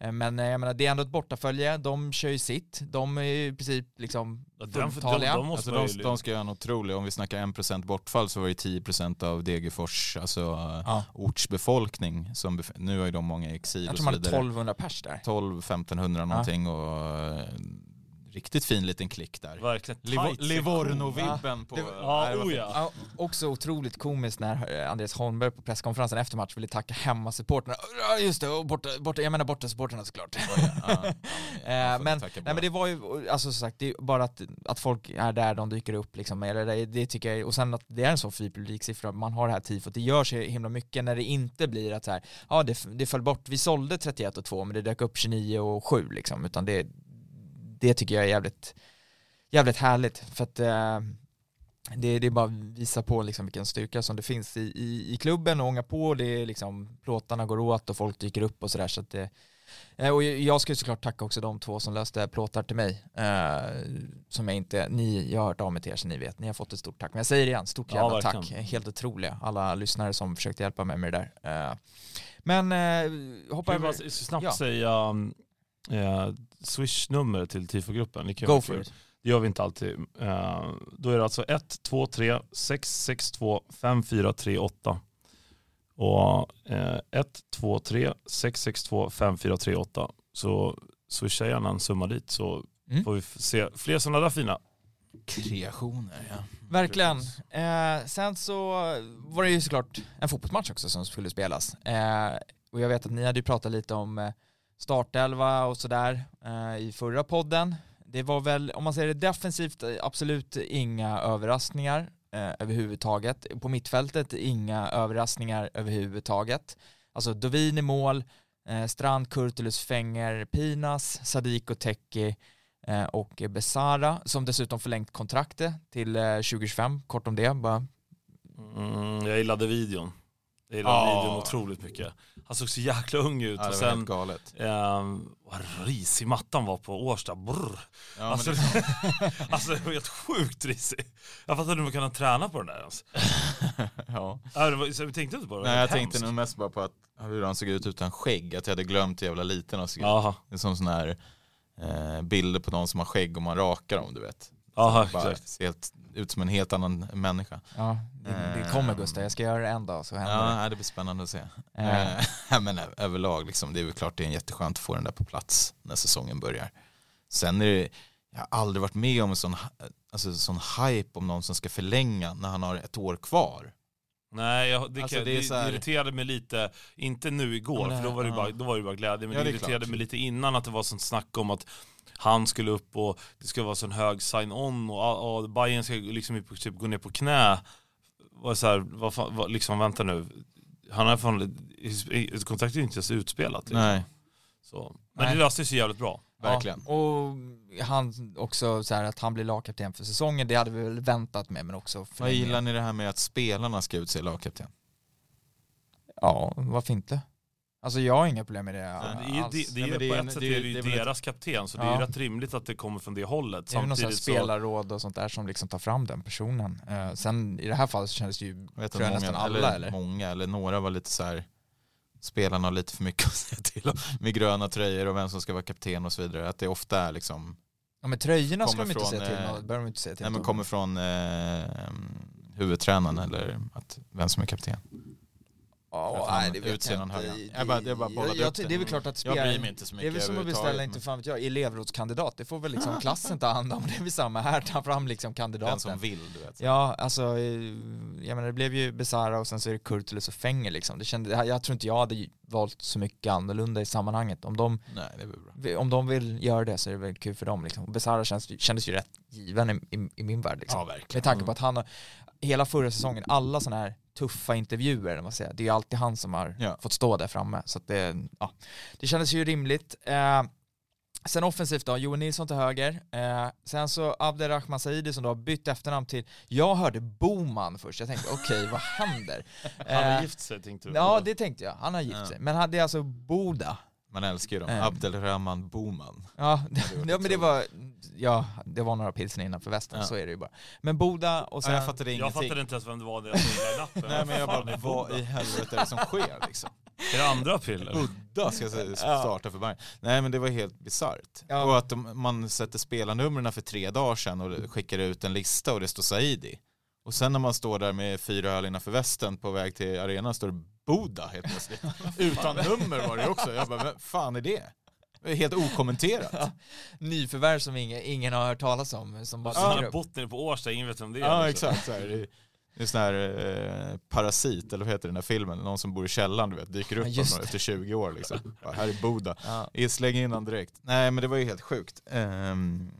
Eh, Men eh, jag menar, det är ändå ett bortafölje, de kör ju sitt. De är ju i princip liksom Ja, den- fulltaliga. de- de måste Alltså de, ju- de ska göra en otrolig, om vi snackar 1% bortfall så var det 10% av Degerfors, alltså Ja. ortsbefolkning. Som bef- nu har ju de många i exil Jag och tror så man är vidare. 1200 pers där. 12-1500 någonting och eh, riktigt fin liten klick där. Verkligen. Livorno-vibben på... Det- Ja, Nej, oh ja. Ja, också otroligt komiskt när eh, Andreas Holmberg på presskonferensen efter match ville tacka hemmasupportrarna. Just det, och borta, borta, jag menar borta supportrarna såklart. Ja, ja, Eh, men, tacka nej, men det var ju, alltså som sagt, det är bara att, att folk är där, de dyker upp liksom, eller det, det tycker jag, och sen att det är en så fin publiksiffra, man har det här tifot, det gör sig himla mycket när det inte blir att så här, ja det, det föll bort, vi sålde 31 och 2 men det dök upp 29 och 7 liksom, utan det, det tycker jag är jävligt, jävligt härligt, för att eh, det, det är bara att visa på liksom vilken styrka som det finns i, i, i klubben och ånga på, det är liksom, plåtarna går åt och folk dyker upp och sådär så det Eh, Och jag ska ju såklart tacka också de två som löste plåtar till mig. Eh, som jag inte, ni, jag har hört av mig till er så ni vet, ni har fått ett stort tack. Men jag säger det igen, stort Ja, jävla verkligen. tack. Helt otroliga, alla lyssnare som försökte hjälpa mig med det där. Eh, men eh, hoppa Kan vi över, bara snabbt Ja. säga um, eh, swish-nummer till tifogruppen? Go for it. Det gör vi inte alltid. Eh, då är det alltså 1, 2, 3, 6, 6, 2, 5, 4, 3, 8. Och eh, 1, 2, 3, 6, 6, 2, 5, 4, 3, 8. Så swisha gärna en summa dit så Mm. får vi se fler sådana där fina. Kreationer ja. Verkligen. Eh, sen så var det ju såklart en fotbollsmatch också som skulle spelas. Eh, och jag vet att ni hade ju pratat lite om eh, startelva och sådär eh, i förra podden. Det var väl, om man säger det defensivt, eh, absolut inga överraskningar eh, överhuvudtaget. På mittfältet inga överraskningar överhuvudtaget. Alltså Dovin i mål, eh, Strand, Kurtulus, Fänger, Pinas, Sadiq och Teki eh, och Besara som dessutom förlängt kontraktet till eh, 2025, kort om det bara. Mm, jag gillade videon. Jag gillade Ja. videon otroligt mycket. Han såg så jäkla ung ut Ja, och sen galet. eh, vad risig mattan var på Årsta. Brr. Ja, alltså, det, alltså det var helt sjukt risig. Jag fattar inte hur man kan träna på den där ens. ja. Var, så jag tänkte inte på det. Nej, jag helt tänkte hemskt. nog mest bara på att, hur han såg ut utan skägg, att jag hade glömt hur jävla liten han såg ut. Det är som sån här eh, bilder på någon som har skägg och man rakar dem, du vet. Jaha Bara exakt. ser helt, ut som en helt annan människa. Ja, det, det kommer Gustav, jag ska göra det en dag så händer Ja, det. nej, det blir spännande att se. Eh. Eh, men överlag, liksom, det är väl klart det är jätteskönt att få den där på plats när säsongen börjar. Sen är det, jag har aldrig varit med om en sån, alltså, sån hype om någon som ska förlänga när han har ett år kvar. Nej, jag, det, Alltså, det det, här- det irriterade mig lite, inte nu igår, Nej, för då var, det bara, då var det bara glädje, men Ja, det, det är irriterade klart. mig lite innan att det var sånt snack om att han skulle upp och det skulle vara sån hög sign-on och, och Bayern ska liksom typ gå ner på knä. Var så här, vad fan, vad, liksom vänta nu, han har fan, kontraktet är inte ens utspelat. Liksom. Nej, Så. Men Nej. det löste sig jävligt bra. verkligen. Ja, och han också så här att han blir lagkapten för säsongen, det hade vi väl väntat med men också Vad gillar ni det här med att spelarna ska utse lagkapten? Ja, varför inte? Alltså jag har inga problem med det Det är, alls. det, är, men det på ett sätt det är det ju det är väl ett- deras kapten, så det är rätt rimligt att det kommer från det hållet. det är väl någon sån här Samtidigt så, spelarråd och sånt där som liksom tar fram den personen. Eh, sen i det här fallet så kändes det ju, Jag vet tror jag att nästan många, alla eller, eller? många, eller några var lite så här spelarna har lite för mycket att säga till om med gröna tröjor och vem som ska vara kapten och så vidare. Att det ofta är liksom, Ja men tröjorna ska de Kommer inte från, säga till eh, de inte säga till nej men kommer från eh, huvudtränaren eller att, vem som är kapten. Ja, nej, det vet jag inte. Jag bara- jag bara jag, bollade jag, upp det. Det är väl klart att Jag spelare, bryr mig inte så det är mycket väl som att beställa, överhuvudtaget, inte men fan vet jag, elevrådskandidat. Det får väl liksom klassen ta hand om. Det är väl samma här, ta fram liksom Den kandidaten. som vill, du vet. Ja, alltså, eh, jag menar det blev ju Besara och sen så är det Kurtulus och Fänger liksom. Det kände, jag tror inte jag hade valt så mycket annorlunda i sammanhanget. Om de, Nej, om de vill göra det så är det väl kul för dem liksom. Besara känns, kändes ju rätt given i, i, i min värld liksom. Ja, verkligen. Med tanke på att han har, hela förra säsongen, alla sådana här tuffa intervjuer, man säger, det är alltid han som har Ja. fått stå där framme. Så det, ja, det kändes ju rimligt. Eh, sen offensivt då, Johan Nilsson till höger. Eh, sen så Abderrahman Saidi som då har bytt efternamn till, jag hörde Boman först, jag tänkte okej, vad händer? han har Eh, gift sig tänkte du? Ja, det tänkte jag. Han har gift Ja. sig. Men det är alltså Boda. Man älskar ju dem. Eh. Abdelrahman Boman. Ja, det var ja men det var, ja, det var några pilsner innanför västen, Ja. så är det ju bara. Men Boda och Ja, sen... jag fattade Jag ingenting. fattade inte ens vem det var när jag såg den nappen. Nej men jag bara, vad i helvete är det som sker liksom? Är det andra april? Udda ska s- starta för Bayern. Nej men det var helt bisarrt. Ja. Och att de, man sätter spelarnumren för tre dagar sedan och skickar ut en lista och det står Saidi. Och sen när man står där med fyra öl innanför västen på väg till arenan står det Boda helt plötsligt. Utan nummer var det också. Jag bara, vad fan är det? Helt okommenterat. Nyförvärv som ingen, ingen har hört talas om, som bara upp. bott nere på Årsta, ingen vet vem det är. Ja liksom. exakt. Så här. Det är- sån här eh, parasit, eller vad heter den här filmen? Någon som bor i källaren du vet, dyker upp Ja, efter 20 år liksom. Bara, här är Boda. Ja. Jag slänger in honom direkt. Nej men det var ju helt sjukt. Ehm,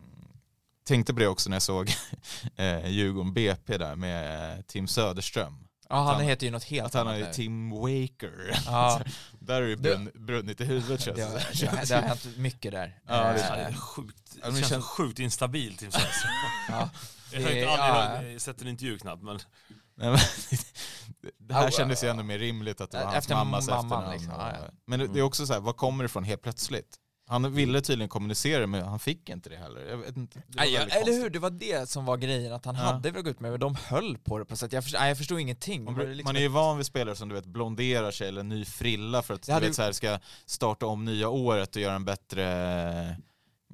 tänkte på det också när jag såg eh, Djurgården BP där med Tim Söderström. Ja, han han- heter ju något helt han annat är nu. Tim Waker. Ja, där är det brunn, brunnit i huvudet känns det, det har, som. det har hänt mycket där. Ja, det är Eh, det är sjukt, det det känns känns- sjukt instabilt Tim Svensson. ja. Jag har Det- inte aldrig ja. sett en intervju knappt men det här kändes ju ändå mer rimligt att det var hans Efter mammas mamman, efternamn. liksom. och- Ja, ja. Men det, det är också så här, vad kommer det ifrån helt plötsligt? Han ville tydligen kommunicera men han fick inte det heller. Jag vet inte, Nej, väldigt eller konstigt. hur, det var det som var grejen, att han Ja. hade velat gå ut med men de höll på det på sätt. Jag förstod, nej, jag förstod ingenting. Man, liksom man är ju van vid spelare som du vet blonderar sig eller ny frilla för att du hade vet, så här, ska starta om nya året och göra en bättre,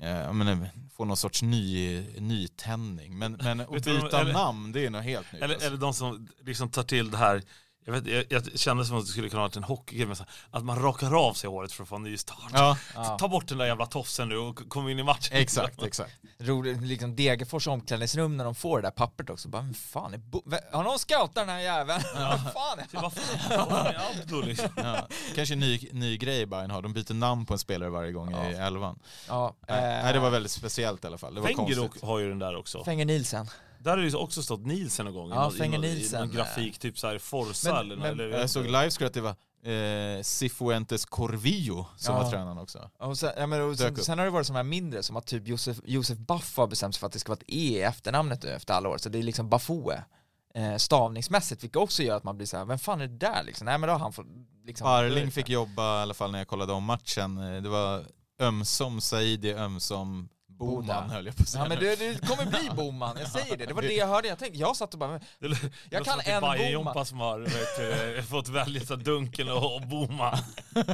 eh, jag menar, få någon sorts ny, nytändning. Men, men att byta eller- namn det är något helt nytt. eller, alltså. eller de som liksom tar till det här jag, vet, jag, jag kände som att det skulle kunna vara en hockeygrej, men så här, att man rakar av sig håret för att få en ny start. Ja, ja, Ta bort den där jävla tofsen nu och kom in i matchen. exakt, exakt. roligt, liksom Degerfors omklädningsrum när de får det där pappret också, bara, fan är har någon scoutat den här jäveln? Vad fan är Så Vad liksom? Ja. Kanske en ny, ny grej Bayern har, de byter namn på en spelare varje gång i elvan. Ja, eh, nej, det var väldigt speciellt i alla fall. Det var Fenger konstigt. har ju den där också. Fenger Nielsen. Där har det ju också stått Nielsen någon gång. i Ja, Fenger Nielsen. I någon grafik, typ såhär Forza Men- eller, men- eller Jag såg livescore att det var eh, Cifuentes Corvillo som Ja. var tränaren också. Och sen, ja, men, och sen, sen har det varit sådana här mindre som att typ Josef, Josef Baff har bestämt sig för att det ska vara ett E i efternamnet nu efter alla år, så det är liksom Bafoe. Eh, stavningsmässigt, vilket också gör att man blir så här, vem fan är det där liksom? Nej men då har han fått liksom... Arling fick jobba i alla fall när jag kollade om matchen. Eh, Det var ömsom Saidi, ömsom Boman Boda. höll jag på att säga. Ja men det, det kommer bli Boman, jag säger det. Det var det jag hörde, jag tänkte, jag satt och bara, men, Det, det Jag kan det en Bajen Boman. Jompa som har vet, du, fått välja så Dunken och, Boman. ja,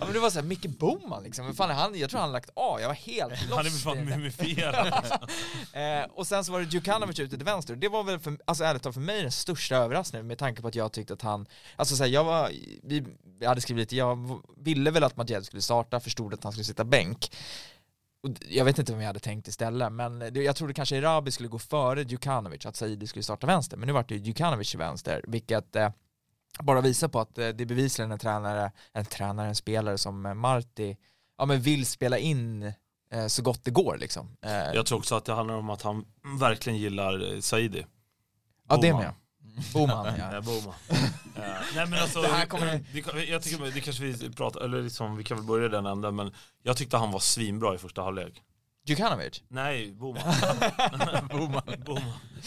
men det var såhär, Micke Boman liksom, Vem fan han? Jag tror han lagt A, jag var helt lost Han är i fan det mumifierad. Liksom. Eh, och sen så var det Djukanovic ute till vänster, det var väl för, alltså ärligt talat för mig den största överraskningen med tanke på att jag tyckte att han, alltså såhär, jag var, vi, jag hade skrivit lite, jag ville väl att Madjed skulle starta, förstod att han skulle sitta bänk. Jag vet inte vad jag hade tänkt istället, men jag trodde kanske Erabi skulle gå före Djukanovic, att Saidi skulle starta vänster, men nu vart det Djukanovic till vänster, vilket eh, bara visar på att eh, det är bevisligen en tränare, en tränare, en spelare som eh, Marti, ja men vill spela in eh, så gott det går liksom. Eh, Jag tror också att det handlar om att han verkligen gillar eh, Saidi. Ja det med. Boman Ja. ja. Boman. Eh, nej men alltså, Det här kommer- det, jag tycker det kanske vi pratar, eller liksom, vi kan väl börja den änden men jag tyckte han var svinbra i första halvlek. Djukanovic? Nej, Boman. Boman. Boman.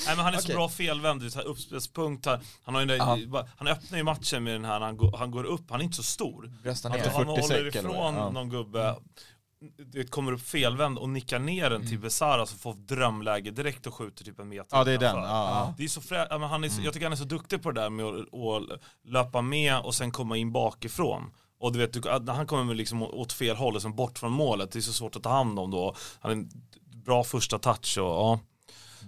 Nej men han är så Okej. bra felvänd, så uppspelspunkt här. Han, har ju Ja. där, han öppnar ju matchen med den här, han går, han går upp, han är inte så stor. Ner. Han 40 håller ifrån. Ja. någon gubbe, det kommer upp felvänd och nickar ner den till Besara så får drömläge direkt och skjuter typ en meter Ja det är den. Ja. Det är så frä... ja, men han är så, Jag tycker han är så duktig på det där med att, att löpa med och sen komma in bakifrån. Och du vet, du, han kommer liksom åt fel håll, liksom bort från målet, det är så svårt att ta hand om då. Han är en bra första touch och ja.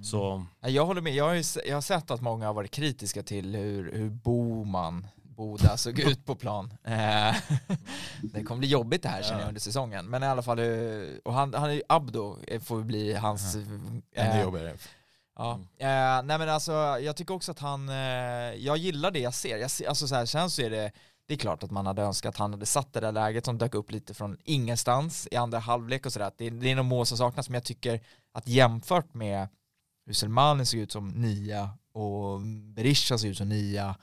Så, Ja, Jag håller med, jag har, ju, jag har sett att många har varit kritiska till hur, hur Boman, Boda såg ut på plan. Eh, det kommer bli jobbigt det här känner jag under säsongen. Men i alla fall, eh, och han, han är ju Abdo, eh, får bli hans... Ännu eh, jobbigare. Ja. Mm. Eh, nej men alltså, jag tycker också att han, jag gillar det jag ser. Jag ser alltså så här, sen så är det, det är klart att man hade önskat att han hade satt det där läget som dök upp lite från ingenstans i andra halvlek och sådär. Det, det är nog mål som saknas, men jag tycker att jämfört med hur Selmani såg ut som nia och Berisha såg ut som nia,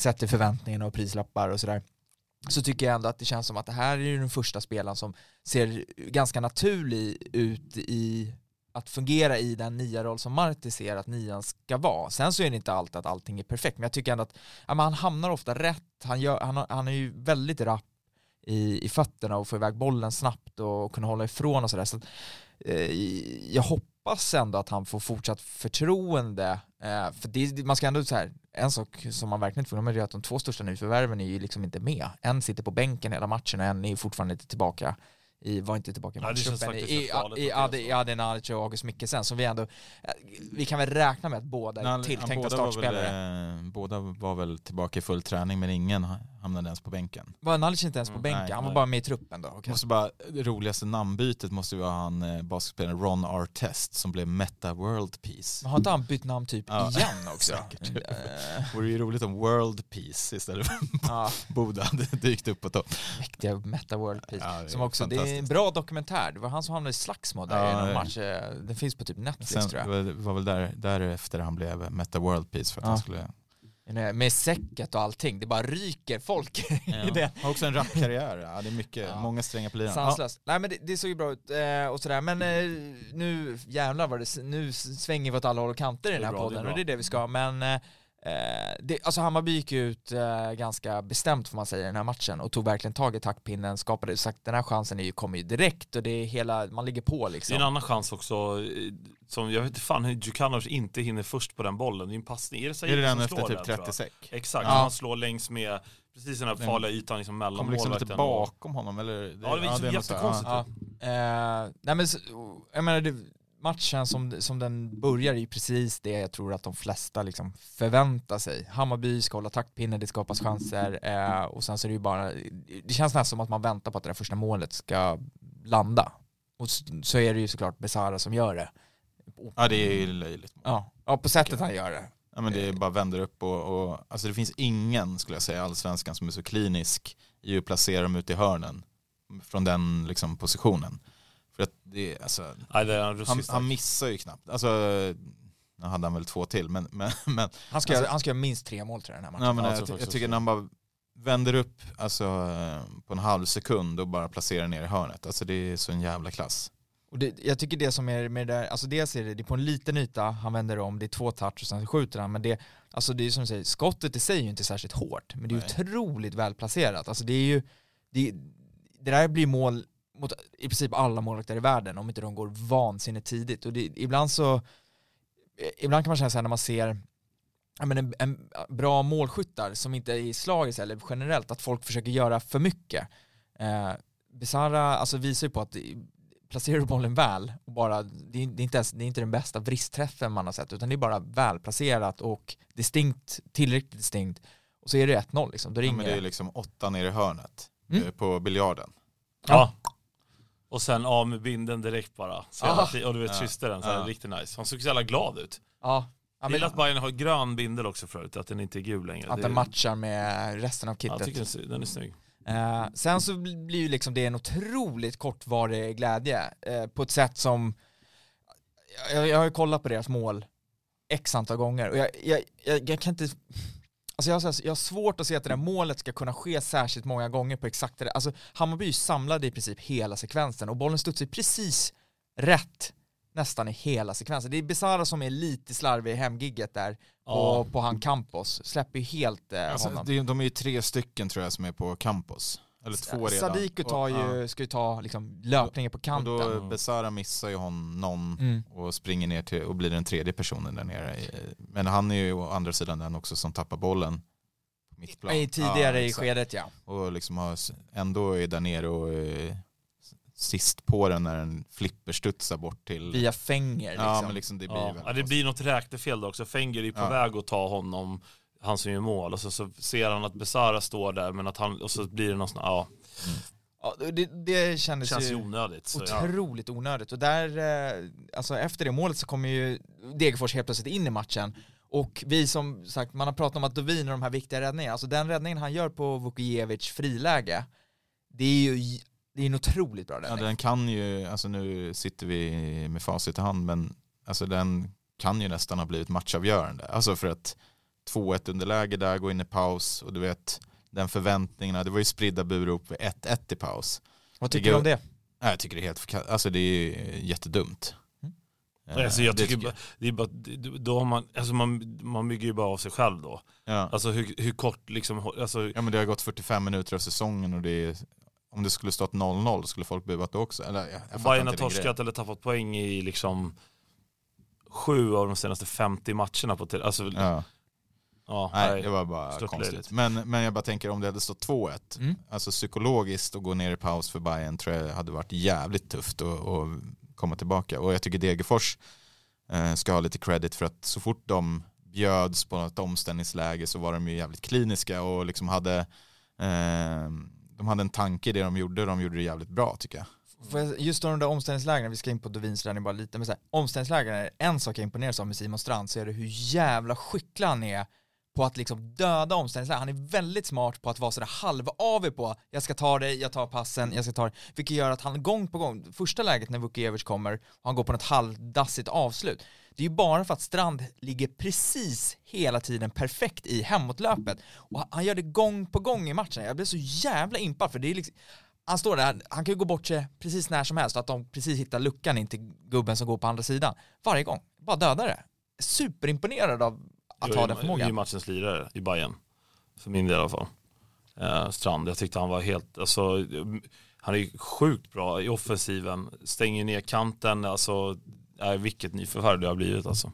sett till förväntningarna och prislappar och sådär, så tycker jag ändå att det känns som att det här är ju den första spelaren som ser ganska naturlig ut i att fungera i den nya roll som Marti ser att nian ska vara. Sen så är det inte alltid att allting är perfekt, men jag tycker ändå att ja, men han hamnar ofta rätt, han, gör, han, han är ju väldigt rapp i, i fötterna och få iväg bollen snabbt och kunna hålla ifrån och sådär. Så, att, eh, jag hoppas ändå att han får fortsatt förtroende. Eh, för det, man ska ändå så här, en sak som man verkligen inte får glömma är att de två största nyförvärven är ju liksom inte med. En sitter på bänken hela matchen och en är fortfarande inte tillbaka i, var inte tillbaka i Ja, det matchtruppen, i, i, det i, så. i och August Mikkelsen som vi ändå, eh, vi kan väl räkna med att båda är tilltänkta båda var startspelare. Väl, eh, båda var väl tillbaka i full träning men ingen hamnade ens på bänken. Var Nalic inte ens på Mm, bänken? nej, han var nej. bara med i truppen då? okej. Måste bara, det roligaste namnbytet måste ju vara han eh, basketspelaren Ron Artest som blev Meta World Peace. Men har inte han bytt namn typ Ja, igen också? säkert. Eh, Vore ju roligt om World Peace istället för ja, Boda hade dykt upp på topp. mäktiga Meta World Peace. Ja, det som också, det fantastiskt. bra dokumentär. Det var han som hamnade i slagsmål där Ja, i någon match. Eh, Den finns på typ Netflix Sen, tror jag. var- det var väl där, därefter han blev Meta World Peace för att Ja. han skulle... Med säcket och allting. Det bara ryker folk i det. Har också en rapkarriär, ja, det är mycket, Ja. många strängar på liran. Ja, Sanslöst. Nej men det, det såg ju bra ut eh, och sådär. Men eh, nu jävlar vad det, nu svänger vi åt alla håll och kanter i den här bra, podden och det är det vi ska. Men eh, det, alltså Hammarby gick ut eh, ganska bestämt får man säga i den här matchen och tog verkligen tag i taktpinnen, skapade, sagt den här chansen är ju, kommer ju direkt och det är hela, man ligger på Det är en liksom. annan chans också, eh, som jag vet inte fan hur Djukanovic inte hinner först på den bollen. Det är en passning. Är det, Är det den efter typ den, tror jag? 30 sek? Exakt, Ja. han slår längs med precis den här farliga ytan liksom mellan Kommer liksom lite bakom honom eller? Ja, det var liksom här, jättekonstigt. Ja. Eh, nej men så- jag menar det, matchen som, som den börjar är ju precis det jag tror att de flesta liksom förväntar sig. Hammarby ska hålla taktpinnen, det skapas chanser eh, och sen så är det ju bara, det känns nästan som att man väntar på att det där första målet ska landa. Och s- så är det ju såklart Besara som gör det. Ja det är ju löjligt. Ja, ja på sättet han gör det. Ja, men det är bara vänder upp och, och alltså det finns ingen skulle jag säga allsvenskan som är så klinisk i att placera dem ute i hörnen från den liksom, positionen. För att det alltså, Nej, det han, han missar ju knappt. Alltså, nu hade han väl två till men, men, men, Han ska, Alltså- han ska göra minst tre mål till den här matchen. ja, men Ja, jag, jag jag tycker när han bara vänder upp alltså, på en halv sekund och bara placerar ner i hörnet. Alltså det är så en jävla klass. Och det, jag tycker det som är med det där, alltså dels är det, det är på en liten yta, han vänder om, det är två touch och sen skjuter han, men det, alltså det är som du säger, skottet i sig är ju inte särskilt hårt, men det är Nej. otroligt välplacerat. Alltså det är ju, det, det där blir mål mot i princip alla målvakter i världen om inte de går vansinnigt tidigt. Och det, ibland så, ibland kan man känna så här när man ser men en, en bra målskyttar som inte är i slaget eller generellt, att folk försöker göra för mycket. Eh, Besara alltså visar ju på att placerar du bollen väl och bara, det är, det är inte ens, det är inte den bästa vristträffen man har sett utan det är bara välplacerat och distinkt, tillräckligt distinkt och så är det 1-0 liksom, då Ja, men det är liksom åtta ner i hörnet Mm. eh, på biljarden. Ja. Och sen av med binden direkt bara. Så jävla. Och du vet, Ja. den, så här, Ja. riktigt nice. Han såg så jävla glad ut. Ja, ja Jag gillar att Bayern har grön bindel också förut, att den inte är gul längre. att den matchar med resten av Ja, Jag kittet. tycker den är- den är snygg. Eh, sen så bli- blir ju liksom det en otroligt kortvarig glädje eh, på ett sätt som jag, jag har ju kollat på deras mål x antal gånger och jag, jag, jag, jag kan inte Alltså jag, har, jag har svårt att se att det där målet ska kunna ske särskilt många gånger på exakt det där. Alltså Hammarby samlade i princip hela sekvensen och bollen studsar ju precis rätt nästan i hela sekvensen. Det är Besara som är lite slarvig i hemgigget där Ja. på, på han Campos. Släpper ju helt eh, Alltså, honom. det, de är ju tre stycken tror jag som är på campus. Eller två redan. Sadiku tar Och- ju, ja. ska ju ta liksom löpningen på Och kanten. då Besara missar ju honom Mm. och springer ner till och blir den tredje personen där nere. Men han är ju å andra sidan den också som tappar bollen på mittplan. I tidigare Ja, i skedet ja. Och liksom har, ändå är där nere och eh, sist på den när den flipperstudsar bort till... Via Fenger liksom. Ja men liksom det blir Ja. Ja, det blir något räknefel då också. Fenger är på Ja. väg att ta honom, han som gör mål, och så, så ser han att Besara står där, men att han, och så blir det någon sån, ja, Ja, det, det kändes känns ju onödigt. Så, ja. otroligt onödigt. Och där, eh, alltså efter det målet så kommer ju Degerfors helt plötsligt in i matchen. Och vi som sagt, man har pratat om att Dovin och de här viktiga räddningarna, alltså den räddningen han gör på Vukojevic friläge, det är ju det är en otroligt bra Ja, räddning. den kan ju, alltså nu sitter vi med facit i hand, men alltså den kan ju nästan ha blivit matchavgörande. Alltså för att 2-1 underläge där, gå in i paus och du vet den förväntningarna, det var ju spridda burop vid 1-1 i paus. Vad tycker du om det? Nej, jag tycker det är helt alltså det är jättedumt. Mm. Eh, Alltså jag det tycker, det är bara, det- då har man, alltså man, man bygger ju bara av sig själv då. ja. Alltså hur, hur kort liksom, alltså, ja men det har gått 45 minuter av säsongen och det är om det skulle stått 0-0 skulle folk buat då också. Eller, jag, Bayern har torskat eller tappat poäng i liksom sju av de senaste 50 matcherna på alltså, ja. Ja. nej, det var bara konstigt. Men, men jag bara tänker om det hade stått 2-1, Mm. alltså psykologiskt att gå ner i paus för Bayern tror jag hade varit jävligt tufft att, att komma tillbaka. Och jag tycker Degerfors eh, ska ha lite credit för att så fort de bjöds på ett omställningsläge så var de ju jävligt kliniska och liksom hade eh, de hade en tanke i det de gjorde de gjorde det jävligt bra tycker jag. Just de där omställningslägren, vi ska in på Dovins träning bara lite, men så här, omställningslägren, är en sak jag imponeras av med Simon Strand så är det hur jävla skicklig han är på att liksom döda omställningslägen. Han är väldigt smart på att vara sådär halv på, jag ska ta dig, jag tar passen, jag ska ta det, vilket gör att han gång på gång, första läget när Vukijevic kommer och han går på något halvdassigt avslut, det är ju bara för att Strand ligger precis hela tiden perfekt i hemåtlöpet och han gör det gång på gång i matchen. Jag blir så jävla impad för det är liksom, han står där, han kan ju gå bort sig precis när som helst och att de precis hittar luckan in till gubben som går på andra sidan. Varje gång, bara dödar det. Superimponerad av att ha den Jag är förmågan. matchens lirare i Bayern För min del i alla fall. Eh, Strand, jag tyckte han var helt, alltså han är ju sjukt bra i offensiven, stänger ner kanten, alltså äh, vilket nyförvärv det har blivit alltså.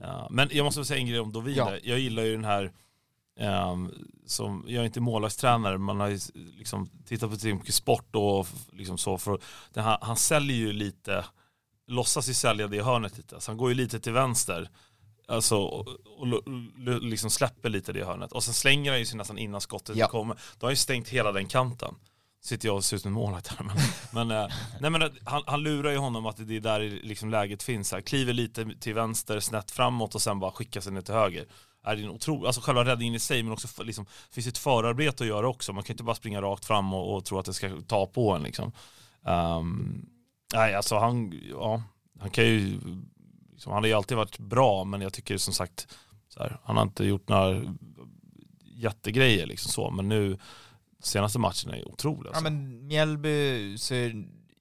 Ja, men jag måste säga en grej om Dovin Ja. Jag gillar ju den här, ehm, som, jag är inte målvaktstränare, man har ju liksom tittat på mycket sport och liksom så, för han, han säljer ju lite, låtsas ju sälja det hörnet lite, så han går ju lite till vänster. Alltså, och, liksom släpper lite det hörnet. Och sen slänger han ju sig nästan innan skottet Ja. kommer. Då har ju stängt hela den kanten. Sitter jag och ser ut som en målvakt här. Men, men, eh, nej, men eh, han, han lurar ju honom att det är där liksom läget finns. Här. Kliver lite till vänster, snett framåt och sen bara skickar sig ner till höger. Är det en otro, alltså själva räddningen i sig men också liksom, finns ett förarbete att göra också. Man kan inte bara springa rakt fram och, och tro att det ska ta på en liksom. Ehm, nej alltså han, ja, han kan ju, liksom, han har ju alltid varit bra men jag tycker som sagt här, han har inte gjort några jättegrejer liksom så men nu senaste matchen är otrolig. Ja Alltså. men Mjällby så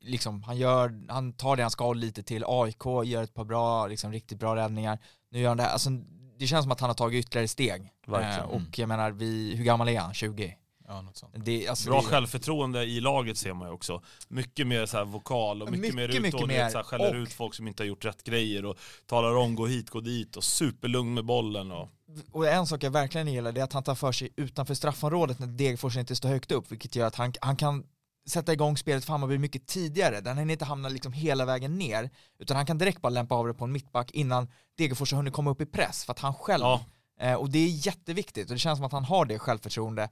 liksom, han gör, han tar det han ska lite till AIK, gör ett par bra, liksom riktigt bra räddningar. Nu gör han det här, alltså det känns som att han har tagit ytterligare steg. Verkligen. Eh, och jag menar, vi, hur gammal är han? 20? Ja, något sånt. Det, alltså, Bra det, självförtroende i laget ser man ju också. Mycket mer så här vokal och mycket, Mycket, mer mycket uthållighet. mer. Så här, skäller Och- ut folk som inte har gjort rätt grejer och talar om gå hit, gå dit och superlugn med bollen. Och, och en sak jag verkligen gillar det är att han tar för sig utanför straffområdet när Degerfors inte står högt upp, vilket gör att han, han kan sätta igång spelet för Hammarby mycket tidigare. Den hinner inte hamna liksom hela vägen ner, utan han kan direkt bara lämpa av det på en mittback innan Degerfors har hunnit komma upp i press, för att han själv ja, Eh, och det är jätteviktigt och det känns som att han har det självförtroende.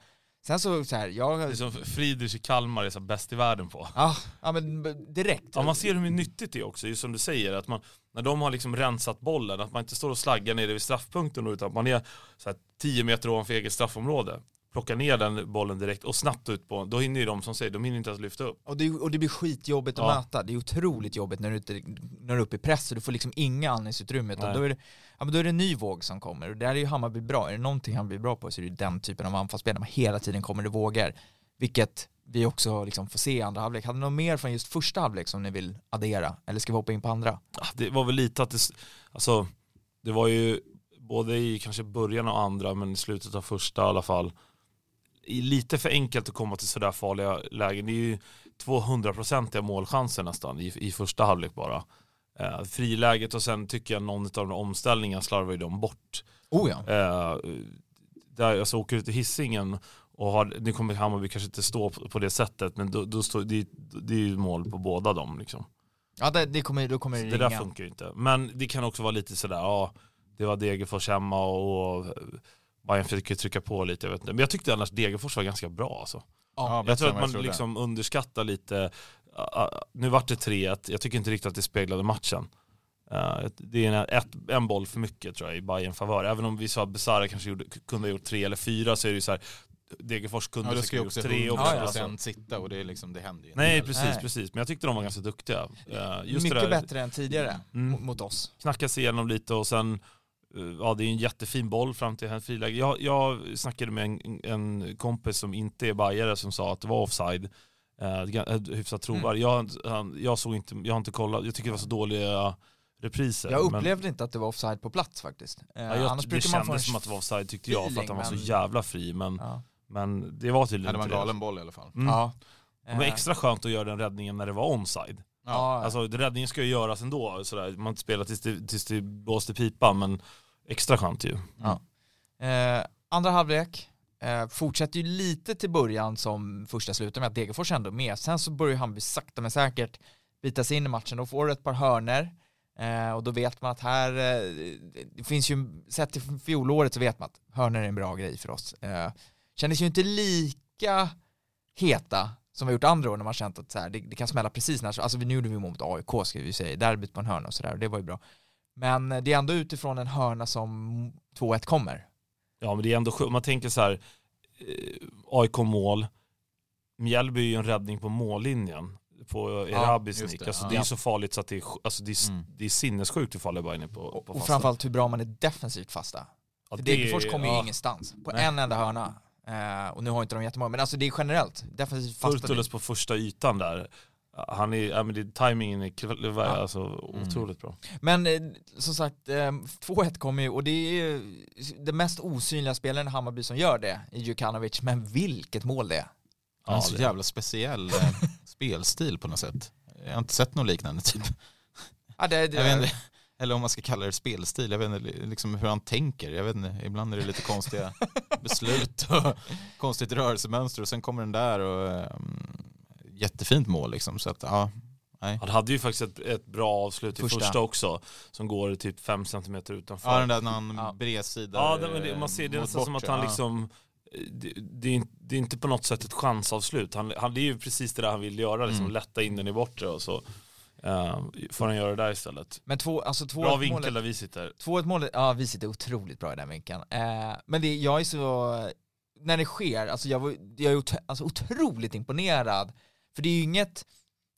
Sen så, så här, jag... det är som Friedrich i Kalmar är så bäst i världen på. Ja, ja men direkt. Ja, man ser hur nyttigt det är också, just som du säger, att man, när de har liksom rensat bollen, att man inte står och slaggar nere vid straffpunkten utan att man är så här 10 meter ovanför eget straffområde. Plockar ner den bollen direkt och snabbt ut på, då hinner ju de som säger, de hinner inte ens lyfta upp. Och det, och det blir skitjobbigt att Ja. möta. Det är otroligt jobbigt när du, inte, när du är uppe i press och du får liksom inga andningsutrymme. Utan då, är det, ja, men då är det en ny våg som kommer. Och där är ju Hammarby bra. Är det någonting han blir bra på så är det ju den typen av anfallsspel. där man hela tiden kommer det vågor. Vilket vi också liksom får se i andra halvlek. Hade ni något mer från just första halvlek som ni vill addera? Eller ska vi hoppa in på andra? Ah, det var väl lite att det, alltså, det var ju både i kanske början av andra men i slutet av första i alla fall lite för enkelt att komma till sådär farliga lägen. Det är ju 200-procentiga målchanser nästan i, i första halvlek bara. Eh, friläget och sen tycker jag någon av de omställningarna slarvar ju de bort. Oh ja. Eh, där jag så åker ut till hissingen och har, nu kommer Hammarby kanske inte stå på, på det sättet men då, då står, det, det är ju mål på båda dem liksom. Ja, det, det kommer, då kommer det, Det där ringa. funkar ju inte. Men det kan också vara lite sådär, ja, det var Degerfors hemma och, och Bayern fick ju trycka på lite, jag vet inte. Men jag tyckte annars Degerfors var ganska bra alltså. Ja, Jag tror att man liksom underskattar lite, nu vart det 3-1, jag tycker inte riktigt att det speglade matchen. Uh, det är en, ett, en boll för mycket tror jag i Bayern favör. Även om vi sa att Besara kanske gjorde, kunde ha gjort tre eller fyra så är det ju så här, Degerfors kunde Ja, säkert gjort tre 100% också. Ja, ja. sitta och det, är liksom, det händer ju inte. Nej precis, Nej. precis. Men jag tyckte de var ganska duktiga. Uh, just Mycket det där, bättre än tidigare Mm. mot, oss. knacka sig igenom lite och sen eh, Ja det är en jättefin boll fram till en friläge. Jag, jag snackade med en, en kompis som inte är bajare som sa att det var offside. Eh, hyfsat trovärdig. Jag, han, jag såg inte, jag har inte kollat, jag tycker det var så dåliga repriser. Jag men- upplevde inte att det var offside på plats faktiskt. Eh, ja, jag, annars det brukar man få kändes som att det var offside tyckte jag för att han var så feeling, men- jävla fri men, Ja. men det var Ja, tydligen det var en inte galen boll i alla fall. Mm. Ja. Det var Eh, extra skönt att göra den räddningen när det var onside. ja, Alltså räddningen ska ju göras ändå, sådär. man har inte spelat tills det, tills det blåste pipa men extra skönt ju. Eh, andra halvlek eh, fortsätter ju lite till början som första slutet med att Degerfors ändå är med. Sen så börjar Hammarby sakta men säkert bita sig in i matchen. Då får du ett par hörner eh, och då vet man att här, eh, det finns ju, sett till fjolåret så vet man att hörner är en bra grej för oss. Eh, kändes ju inte lika heta som vi gjort andra år när man känt att så här, det, det kan smälla precis när, alltså nu gjorde vi mot AIK ska vi säga, derbyt på en hörna och sådär, det var ju bra. Men eh, det är ändå utifrån en hörna som 2-1 kommer. Ja men det är ändå skönt, man tänker så här, eh, AIK-mål, Mjällby är ju en räddning på mållinjen på Erabis just nick. det, Alltså ja. det är ju så farligt så att det är, alltså det är, Mm. det är sinnessjukt hur farlig bara inne på, på Och, och fasta. framförallt hur bra man är defensivt fasta. Ja, För är- Degerfors kommer ju ja. ingenstans på Nej. en enda hörna. Eh, och nu har inte de jättemånga, men alltså det är generellt defensivt fasta. Furtulus på första ytan där. Han är, ja, men det, timingen är kväll- alltså, Mm. otroligt bra. Men eh, som sagt, eh, 2-1 kommer ju och det är ju det mest osynliga spelaren i Hammarby som gör det i Djukanovic, men vilket mål det är. Han har en Ja, så det- jävla speciell eh, spelstil på något sätt. Jag har inte sett något liknande typ. Ja, det, det, Jag vet inte, eller om man ska kalla det spelstil, jag vet inte liksom hur han tänker. Jag vet inte, ibland är det lite konstiga beslut och konstigt rörelsemönster och sen kommer den där och um, jättefint mål liksom. Så att ja, nej. Han hade ju faktiskt ett, ett bra avslut i Första. första. också, som går typ 5 cm utanför. Ja den där när han Ja. bredsidar Ja, det, men det, man ser det mot nästan som att han ja. liksom det, det, är, inte- det är inte på något sätt ett chansavslut. Han, han, det är ju precis det där han vill göra, liksom Mm. lätta in den i bortre och så eh, får han göra det där istället. men två, alltså två Bra ett vinkel målet, där vi sitter. 2-1 målet, ja vi sitter otroligt bra i den vinkeln. Eh, men det, jag är så, när det sker, alltså jag, var, jag är ot- alltså otroligt imponerad. För det är ju inget,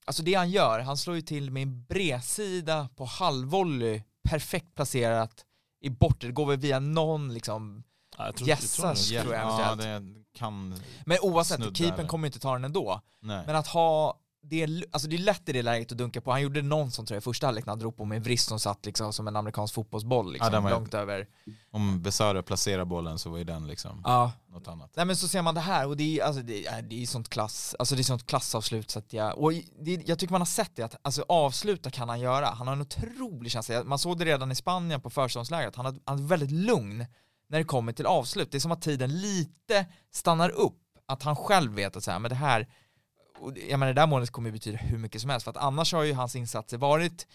alltså det han gör, han slår ju till med en bredsida på halvvolley, perfekt placerat i bortre, det går väl via någon liksom, Ja, jag tror, jag tror tror jag Ja, det kan, men oavsett, keepern eller? kommer inte ta den ändå. nej. Men att ha, det är, alltså det är lätt i det läget att dunka på, han gjorde någon som tror jag första halvlek när han drog på med en vrist som satt liksom som en amerikansk fotbollsboll liksom, Ja, var- långt över. Om Besara placerar bollen så var ju den liksom Ja, något annat. Nej men så ser man det här och det är, alltså, det är, det är sånt klass, alltså det är sånt klassavslut så att jag, och det, jag tycker man har sett det att, alltså avsluta kan han göra, han har en otrolig känsla, man såg det redan i Spanien på försäsongslägret, han, har- han är väldigt lugn när det kommer till avslut, det är som att tiden lite stannar upp, att han själv vet att så här, men det här, och jag menar det där målet kommer ju betyda hur mycket som helst, för att annars har ju hans insatser varit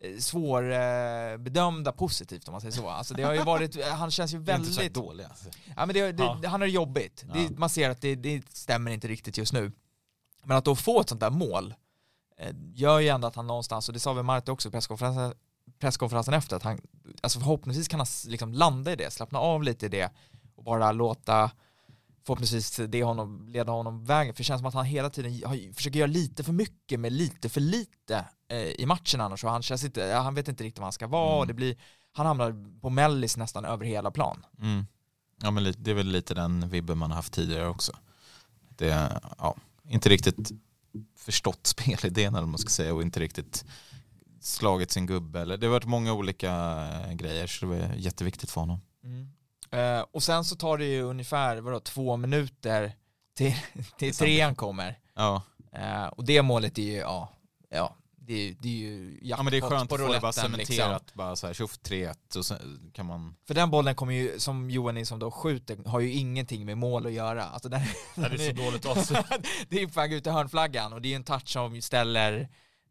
eh, svårbedömda positivt om man säger så. Alltså det har ju varit, han känns ju Det är inte så väldigt dåliga. alltså. Ja men det, det, Ja. han har det jobbigt. Ja. Det, man ser att det, det stämmer inte riktigt just nu. Men att då få ett sånt där mål eh, gör ju ändå att han någonstans, och det sa väl Marte också på presskonferensen, presskonferensen efter, att han, alltså förhoppningsvis kan han liksom landa i det, slappna av lite i det och bara låta förhoppningsvis det honom, leda honom vägen. För det känns som att han hela tiden har, försöker göra lite för mycket med lite för lite eh, i matchen annars och han känns inte, han vet inte riktigt vad han ska vara Mm. och det blir, han hamnar på mellis nästan över hela plan. Mm. Ja men det är väl lite den vibben man har haft tidigare också. Det ja, inte riktigt förstått spelidén eller man ska säga och inte riktigt slagit sin gubbe. Eller, det har varit många olika eh, grejer så det var jätteviktigt för honom. Eh, och sen så tar det ju ungefär vadå, två minuter till, till trean kommer. Ja, Eh, och det målet är ju, ja, ja det är, det är ju ja men det är jackpot skönt på att få det bara liksom. cementerat, bara så här tjoff 3-1 och sen kan man För den bollen kommer ju, som Johan Nilsson då skjuter, har ju ingenting med mål att göra. Alltså den, det är så dåligt avslut. det är ju väg ut i hörnflaggan och det är ju en touch som ställer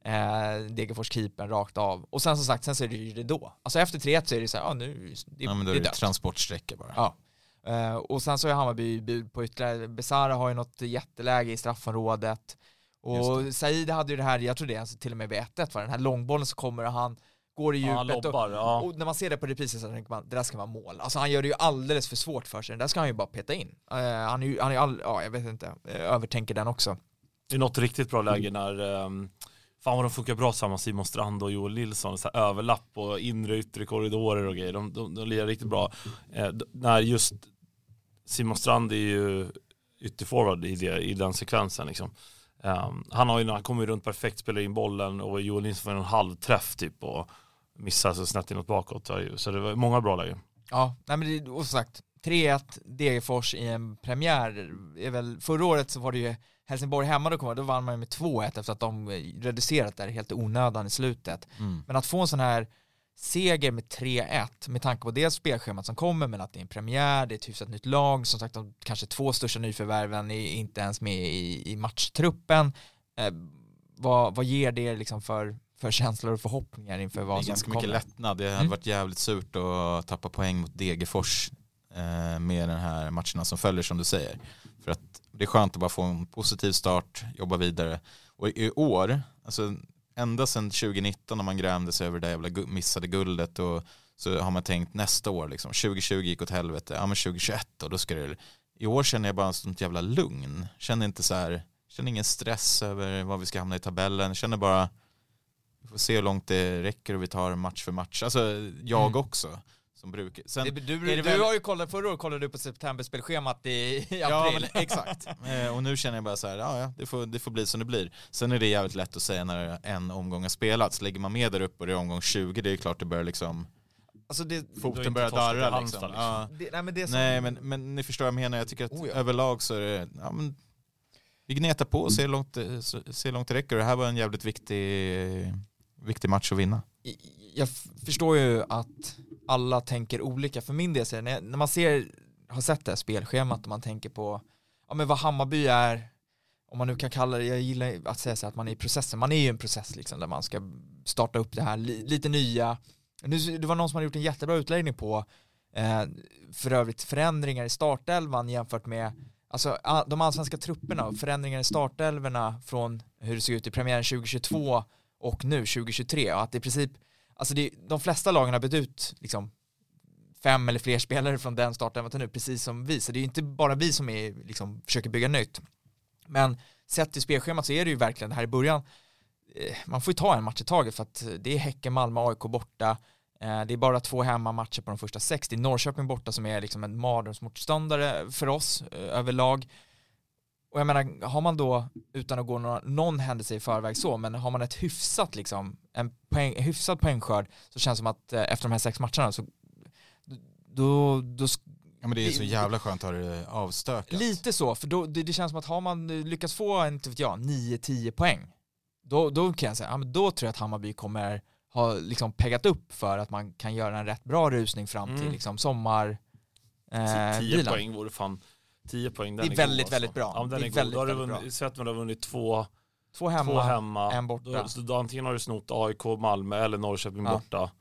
eh, Degerfors keepern rakt av. Och sen som sagt, sen så är det ju det då. Alltså efter 3-1 så är det så här, ja nu, det, ja, men då det är det dött. transportsträcka bara. Ja. Eh, och sen så är Hammarby bud på ytterligare, Besara har ju något jätteläge i straffområdet. Och Said hade ju det här, jag tror det är alltså till och med vid 1-1 va? den här långbollen så kommer och han går i Ja, djupet och, lobbar, ja. och när man ser det på reprisen så tänker man det där ska vara mål. Alltså han gör det ju alldeles för svårt för sig, den där ska han ju bara peta in. Eh, han är ju, han är all, ja jag vet inte, övertänker den också. Det är något riktigt bra läge när um, Fan vad de funkar bra tillsammans, Simon Strand och Joel Nilsson. Så här överlapp och inre och yttre korridorer och grejer. De, de, de lirar riktigt bra. Eh, när just Simon Strand är ju ytterforward i, det, i den sekvensen. Liksom. Ehm, han, har ju, han kommer ju runt perfekt, spelar in bollen och Joel Nilsson får en halvträff typ och missar så snett inåt bakåt. Så det var många bra lägen. Ja, nej men det, och som sagt, 3-1 Degerfors i en premiär är väl, förra året så var det ju Helsingborg hemma då, kom, då vann man ju med 2-1 efter att de reducerat där helt onödan i slutet. Mm. Men att få en sån här seger med 3-1 med tanke på det spelschemat som kommer men att det är en premiär, det är ett hyfsat nytt lag, som sagt de kanske två största nyförvärven är inte ens med i, i matchtruppen. Eh, vad, vad ger det liksom för, för känslor och förhoppningar inför Det vad är som ganska kommer? mycket lättnad. Det hade Mm. varit jävligt surt att tappa poäng mot Degerfors eh, med den här matcherna som följer som du säger. För att det är skönt att bara få en positiv start, jobba vidare. Och i år, alltså ända sedan 2019 när man grämde sig över det jävla missade guldet och så har man tänkt nästa år liksom, 2020 gick åt helvete, ja men 2021 och då ska det i år känner jag bara sånt jävla lugn. Känner inte så här, känner ingen stress över vad vi ska hamna i tabellen. Känner bara, vi får se hur långt det räcker och vi tar match för match. Alltså jag Mm. också. Som brukar. Sen, Det, du, det du väl- har ju kollat, förra året kollade du på septemberspelschemat i, i Ja april. men exakt. Eh, och nu känner jag bara så här, ja, ja det, får, det får bli som det blir. Sen är det jävligt lätt att säga när en omgång har spelats. Lägger man med där uppe och det är omgång 20, det är klart det börjar liksom, Alltså det, foten börjar darra liksom. liksom. Ja. det, nej men det som, Nej men, men ni förstår vad jag menar, jag tycker att Oh, ja. överlag så är det, ja men vi gnetar på och ser hur långt, ser hur långt det räcker. Det här var en jävligt viktig, viktig match att vinna jag förstår ju att alla tänker olika. För min del så när, när man ser, har sett det här spelschemat och man tänker på ja, men vad Hammarby är, om man nu kan kalla det, jag gillar att säga så här, att man är i processen, man är ju en process liksom där man ska starta upp det här, li, lite nya. Nu, det var någon som hade gjort en jättebra utläggning på eh, för övrigt förändringar i startelvan jämfört med alltså, de allsvenska trupperna och förändringar i startelverna från hur det såg ut i premiären 2022 och nu 2023 och att det i princip Alltså det, de flesta lagen har bytt ut liksom fem eller fler spelare från den starten till nu, precis som vi. Så det är ju inte bara vi som är, liksom, försöker bygga nytt. Men sett till spelschemat så är det ju verkligen det här i början, eh, man får ju ta en match i taget för att det är Häcken, Malmö, AIK borta. Eh, det är bara två hemmamatcher på de första sex. Det är Norrköping borta som är liksom en mardrömsmotståndare för oss eh, överlag. Och jag menar, har man då, utan att gå några, någon händelse i förväg så, men har man ett hyfsat liksom, en poäng, hyfsad poängskörd så känns det som att eh, efter de här sex matcherna så då, då Ja men det är Det- så jävla skönt att ha det avstökat. lite så, för då, det, det känns som att har man lyckats få, inte vet jag, 9-10 poäng, då, då kan jag säga, ja, men då tror jag att Hammarby kommer ha liksom peggat upp för att man kan göra en rätt bra rusning fram till Mm. liksom sommar eh, 10 vilan. poäng vore fan, 10 poäng, Det den är god, väldigt, alltså. väldigt bra. Ja, den Det är, är god. väldigt, Då har du väldigt vunnit, sett att du har vunnit två, Två hemma, två hemma. en borta. Då, så då, antingen har du snott AIK, Malmö eller Norrköping Ja. borta.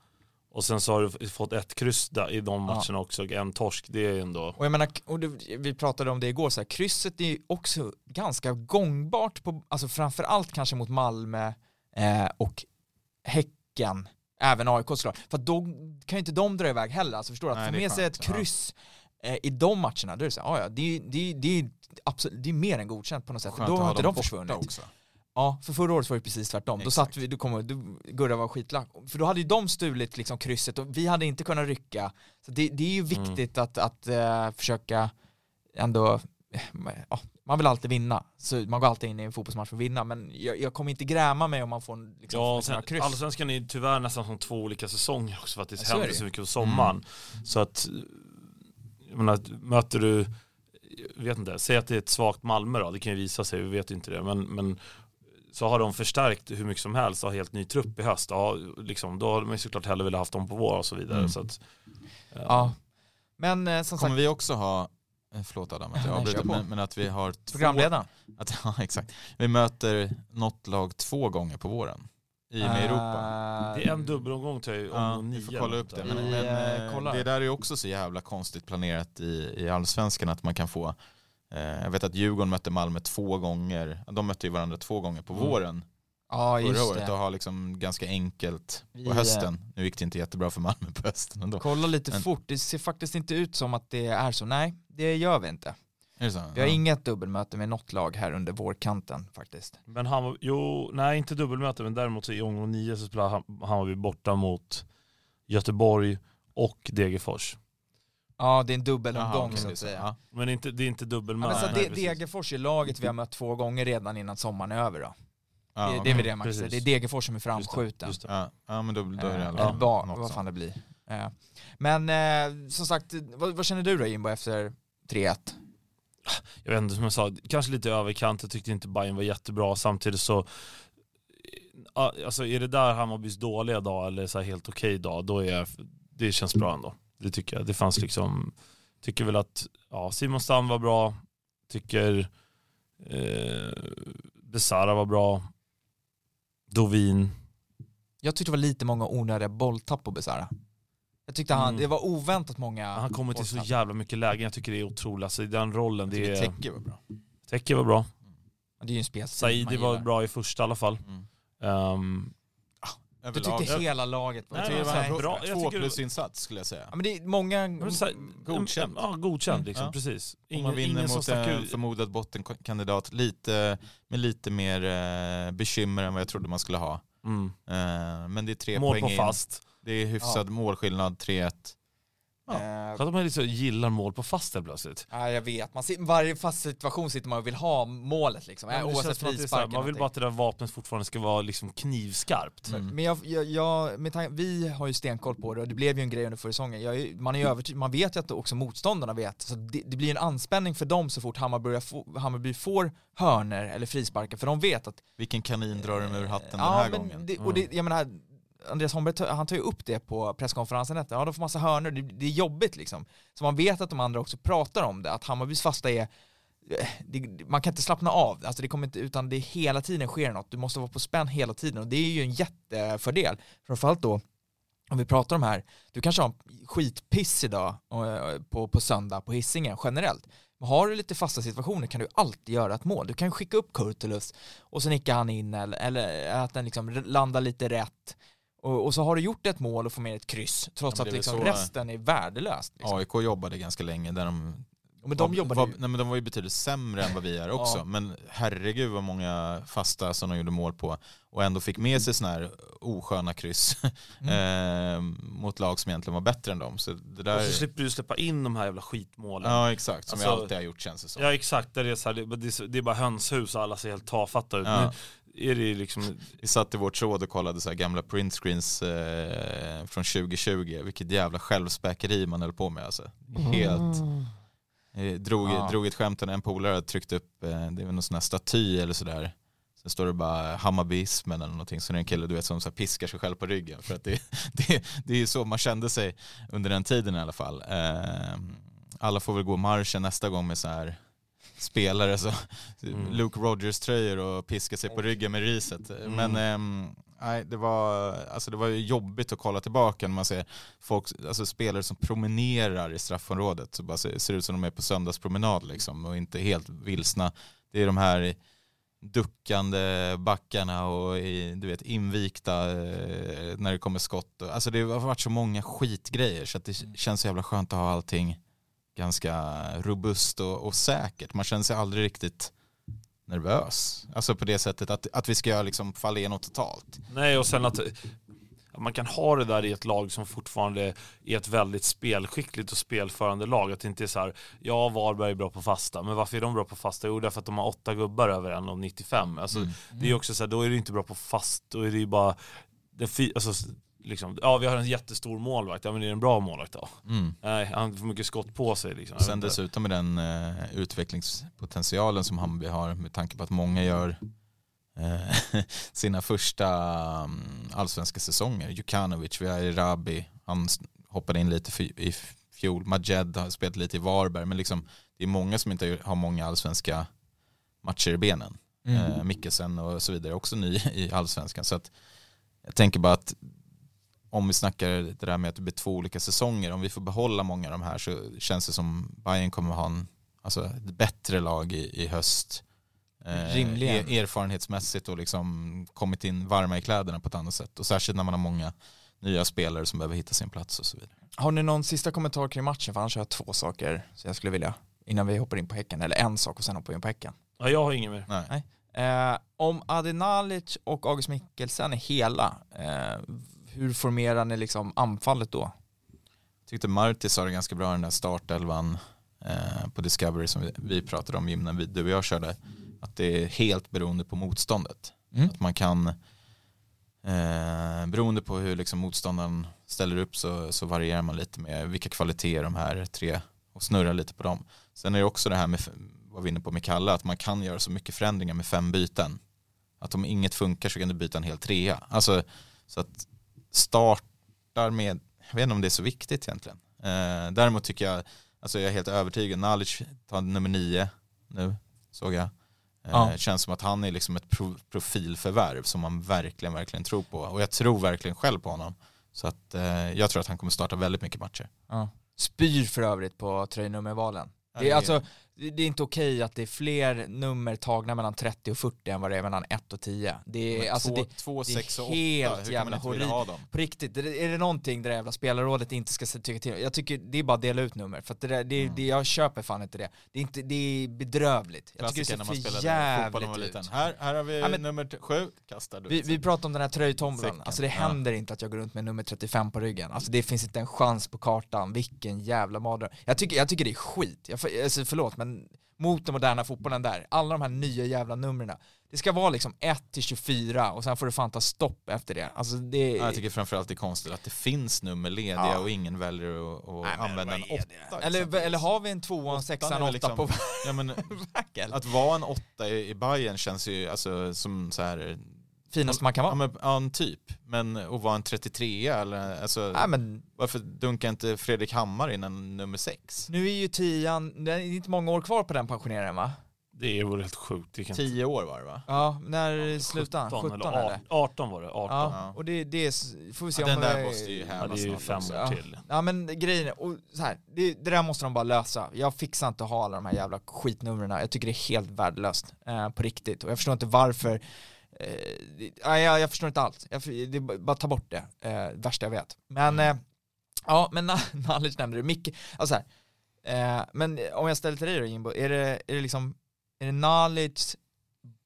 Och sen så har du fått ett kryss där i de Ja. matcherna också, och en torsk, det är ändå... Och jag menar, och det, vi pratade om det igår, så här, krysset är också ganska gångbart, på, alltså framförallt kanske mot Malmö eh, och Häcken, även AIK såklart. För då kan ju inte de dra iväg heller, alltså förstår du? Att få det är med sig ett ja. Eh, i de matcherna, då är det så här, ah, ja, det, det, det, är absolut, det är mer än godkänt på något sätt. Skönt då har ha inte de försvunnit. också. Ja, för förra året var det precis tvärtom. Då Exakt. satt vi, då kom, då, Gurra var skitlack. För då hade ju de stulit liksom krysset och vi hade inte kunnat rycka. Så det, det är ju viktigt att, att eh, försöka ändå, ja, man vill alltid vinna. Så man går alltid in i en fotbollsmatch för att vinna. Men jag, jag kommer inte gräma mig om man får liksom, Ja, sen, kryss. allsvenskan är ju tyvärr nästan som två olika säsonger också för att det Ja, händer så mycket på sommaren. Så att, menar, möter du, vet inte, säg att det är ett svagt Malmö då, det kan ju visa sig, vi vet ju inte det, men, men så har de förstärkt hur mycket som helst och har helt ny trupp i höst, ja, liksom, då hade man ju såklart hellre velat haft dem på vår och så vidare. Mm. Så att, eh, Ja. Men eh, som Kommer sagt, vi också ha, eh, förlåt Adam att jag avbryter, men, men att vi har två, programledaren. att, ja, exakt. Vi möter något lag två gånger på våren i och med Europa. Eh, Det är en dubbelomgång till Ja, omgång vi får kolla upp det. Men. Vi, men eh, eh, kollar. det där är ju också så jävla konstigt planerat i, i allsvenskan att man kan få eh, jag vet att Djurgården mötte Malmö två gånger. De mötte ju varandra två gånger på Mm. våren Ja, förra just året det. och har liksom ganska enkelt på eh, hösten. Nu gick det inte jättebra för Malmö på hösten ändå. Kolla lite Men- fort, det ser faktiskt inte ut som att det är så. Nej, det gör vi inte. Vi har Ja. inget dubbelmöte med något lag här under vårkanten faktiskt. Men Hammarby, jo, nej inte dubbelmöte, men däremot så i omgång nio så spelar Hammarby borta mot Göteborg och Degerfors. Ja, det är en dubbelomgång så att säga. Ja. Men inte, det är inte Ja, dubbelmöte. men så Nej, det, precis. Degerfors är laget vi har mött två gånger redan innan sommaren är över då. Ja, det, det är väl det man kan säga. precis. Det är Degerfors som är Just det, framskjuten. just det. Ja, ja men då, då är det Eh, alla eller fall vad, fan det blir. Eh, Men eh, som sagt, vad, vad känner du då Jimbo efter 3-1? Jag vet inte som jag sa, kanske lite överkant. Jag tyckte inte Bayern var jättebra. Samtidigt så, eh, alltså är det där Hammarbys dåliga dag eller så här helt okej okay dag, då är det känns bra ändå. Det tycker jag. Det fanns liksom, tycker väl att ja, Simon Stam var bra, tycker eh, Besara var bra, Dovin. Jag tyckte det var lite många onödiga bolltapp på Besara. Jag tyckte han, Mm. det var oväntat många Han kommer till så jävla mycket lägen, jag tycker det är otroligt. Alltså, i den rollen, det är... Tecke var bra. Tecke var bra. Det är ju en spelstil Saidi var bra i första i alla fall. Mm. Du Överlag. tyckte hela laget var Nej, Det var en bra. Jag två tycker det- plus insats skulle jag säga. Ja, men det är många, Godkänd. Ja, godkänd Mm, liksom, ja. precis. Om man Ingen, vinner ingen mot en förmodad bottenkandidat lite, med lite mer eh, bekymmer än vad jag trodde man skulle ha. Mm. Eh, men det är tre Mål poäng på in. fast. Det är hyfsad målskillnad, 3-1. Ja. eh, Så att de liksom gillar mål på fast helt plötsligt. Ja, jag vet. Man sit, varje fast situation sitter man och vill ha målet liksom. Ja, det oavsett frispark man vill någonting. bara att det där vapnet fortfarande ska vara liksom knivskarpt. Mm. Men jag, jag, jag med tanke, vi har ju stenkoll på det och det blev ju en grej under förra säsongen. Jag är, man, är ju övertygad, man vet ju att också motståndarna vet. Så det, det blir en anspänning för dem så fort Hammarby, få, Hammarby får hörner eller frisparkar. För de vet att... Vilken kanin drar de ur hatten ja, den här men gången? Det, och det, jag menar, Andreas Holmberg han tar ju upp det på presskonferensen efter. Ja, de får massa hörnor, det, det är jobbigt liksom. Så man vet att de andra också pratar om det, att Hammarbys fasta är eh, det, man kan inte slappna av, alltså det kommer inte, utan det hela tiden sker något, du måste vara på spänn hela tiden och det är ju en jättefördel. Framförallt då, om vi pratar om här, du kanske har en skitpiss idag eh, på, på söndag på hissingen generellt. Men har du lite fasta situationer kan du alltid göra ett mål. Du kan skicka upp Kurtulus och så nickar han in eller, eller att den liksom landar lite rätt. Och, och så har du gjort ett mål och får med ett kryss trots att liksom så- resten är värdelöst. Liksom. AIK jobbade ganska länge där de men de var, var, ju, nej, men de var ju betydligt sämre än vad vi är också. Ja. Men herregud vad många fasta som de gjorde mål på och ändå fick med sig sådana här osköna kryss eh, mot lag som egentligen var bättre än dem. Så det där, Och så slipper du släppa in de här jävla skitmålen. ja exakt, som Alltså- alltid har gjort känns det som. Ja exakt, det, är så här, det, det, är så- det är bara hönshus och alla ser helt tafatta ut. Ja. Är det liksom, Vi satt i vårt tråd och kollade så gamla printscreens eh, från 2020. Vilket jävla självspäkeri man höll på med alltså. Helt. Eh, drog, Ja. drog ett skämt, en polare hade tryckt upp, eh, det är väl någon sån här staty eller sådär. Sen står det bara Hammarbyismen eller någonting. Så det är en kille du vet som så piskar sig själv på ryggen. För att det, det, det är så man kände sig under den tiden i alla fall. Eh, alla får väl gå marschen nästa gång med så här spelare så Mm. Luke Rogers tröjor och piska sig på ryggen med riset. Men ehm, nej, det var, alltså det var jobbigt att kolla tillbaka när man ser folk, alltså spelare som promenerar i straffområdet. Så bara ser, ser ut som de är på söndagspromenad liksom och inte helt vilsna. Det är de här duckande backarna och i, du vet invikta eh, när det kommer skott. Alltså det har varit så många skitgrejer så att det känns så jävla skönt att ha allting ganska robust och, och säkert. Man känner sig aldrig riktigt nervös. Alltså på det sättet att, att vi ska liksom falla igenom totalt. nej och sen att man kan ha det där i ett lag som fortfarande är ett väldigt spelskickligt och spelförande lag. Att det inte är så här, ja Varberg är bra på fasta, men varför är de bra på fasta? Jo därför att de har åtta gubbar över 1,95. Alltså, Mm. Det är också så här, då är du inte bra på fast, då är det ju bara, det fi, alltså, liksom, ja vi har en jättestor målvakt, ja men är det en bra målvakt då? Mm. Nej, han får mycket skott på sig liksom. Sen dessutom med den eh, utvecklingspotentialen som Hammarby har med tanke på att många gör eh, sina första um, allsvenska säsonger. Jukanovic, vi har Rabi, han hoppade in lite i fjol. Majed har spelat lite i Varberg, men liksom, det är många som inte har många allsvenska matcher i benen. Mm. Eh, Mikkelsen och så vidare, också ny i allsvenskan. Så att jag tänker bara att om vi snackar det där med att det blir två olika säsonger, om vi får behålla många av de här så känns det som Bayern kommer ha en, alltså, ett bättre lag i, i höst. Eh, Rimligen. er- erfarenhetsmässigt och liksom kommit in varma i kläderna på ett annat sätt. Och särskilt när man har många nya spelare som behöver hitta sin plats och så vidare. Har ni någon sista kommentar kring matchen? För annars har jag två saker som jag skulle vilja, innan vi hoppar in på Häcken, eller en sak och sen hoppar vi in på Häcken. Ja, jag har inget mer. Nej. Eh, om Adinalic och August Mikkelsen är hela, eh, hur formerar ni liksom anfallet då? tyckte Marti sa det ganska bra den där startelvan eh, på Discovery som vi, vi pratade om vi, du och jag körde. Att det är helt beroende på motståndet. Mm. Att man kan, eh, beroende på hur liksom motståndaren ställer upp så, så varierar man lite med vilka kvaliteter de här tre och snurrar lite på dem. Sen är det också det här med var vi inne på med Kalle, att man kan göra så mycket förändringar med fem byten. Att om inget funkar så kan du byta en hel trea. Alltså, så att startar med, jag vet inte om det är så viktigt egentligen. Eh, däremot tycker jag, alltså jag är helt övertygad, Nalic tar nummer nio nu, såg jag. Eh, Ja. Känns som att han är liksom ett pro profilförvärv som man verkligen, verkligen tror på. Och jag tror verkligen själv på honom. Så att eh, jag tror att han kommer starta väldigt mycket matcher. Ja. Spyr för övrigt på tröjnummervalen. Det är- alltså, det är inte okej att det är fler nummer tagna mellan 30 och 40 än vad det är mellan 1 och 10. Det är, Men alltså två, det, två, det sex och åtta, helt hur kan jävla dem? på riktigt, är det någonting det där jävla spelarrådet inte ska tycka till Jag tycker det är bara att dela ut nummer, för det, där, det, Mm. det jag köper fan inte det. Det är, inte, det är bedrövligt. Jag tycker det ser för jävligt ut. Här, här har vi Ja, men- nummer sju, kastar du. Vi, vi pratade om den här tröjtombolan, alltså det Ja. händer inte att jag går runt med nummer 35 på ryggen. Alltså det finns inte en chans på kartan, vilken jävla mardröm. Jag tycker, jag tycker det är skit, jag, alltså förlåt men mot den moderna fotbollen där, alla de här nya jävla numren. Det ska vara liksom 1 till 24 och sen får det fan ta stopp efter det. Alltså det... Ja, jag tycker framförallt det är konstigt att det finns nummer lediga Ja. och ingen väljer att, att Nej, men använda en vad är åtta. det? eller, exempelvis. eller har vi en tvåa, en Åttan sexa, är en väl åtta liksom- på ja, men? Att vara en åtta i, i Bayern känns ju alltså, som så här, Finaste man kan ja, vara. men, ja, en typ. Men att vara en 33 eller alltså, Nej men varför dunkar inte Fredrik Hammar in en nummer sex? nu är ju tian, det är inte många år kvar på den pensioneringen va? Det vore helt sjukt. Det kan inte- 10 år var det va? Ja, när slutar han? 17 eller eller? 18, 18 var det. 18. Ja, Ja. och det, det är, får vi se Ja, om den där det- måste ju Ja, hävas det är ju fem också. år Ja. till. Ja men grejen är, och så här, det, det där måste de bara lösa. Jag fixar inte att ha alla de här jävla skitnumren. Jag tycker det är helt värdelöst eh, på riktigt. Och jag förstår inte varför. Eh, nej, jag, jag förstår inte allt. Jag, det, bara ta bort det. Eh, värsta jag vet. Men, eh, ja men Na- Nalic nämnde det. Micke, alltså så här, eh, men om jag ställer till dig då Jimbo, är det, är det liksom, är det Nalic,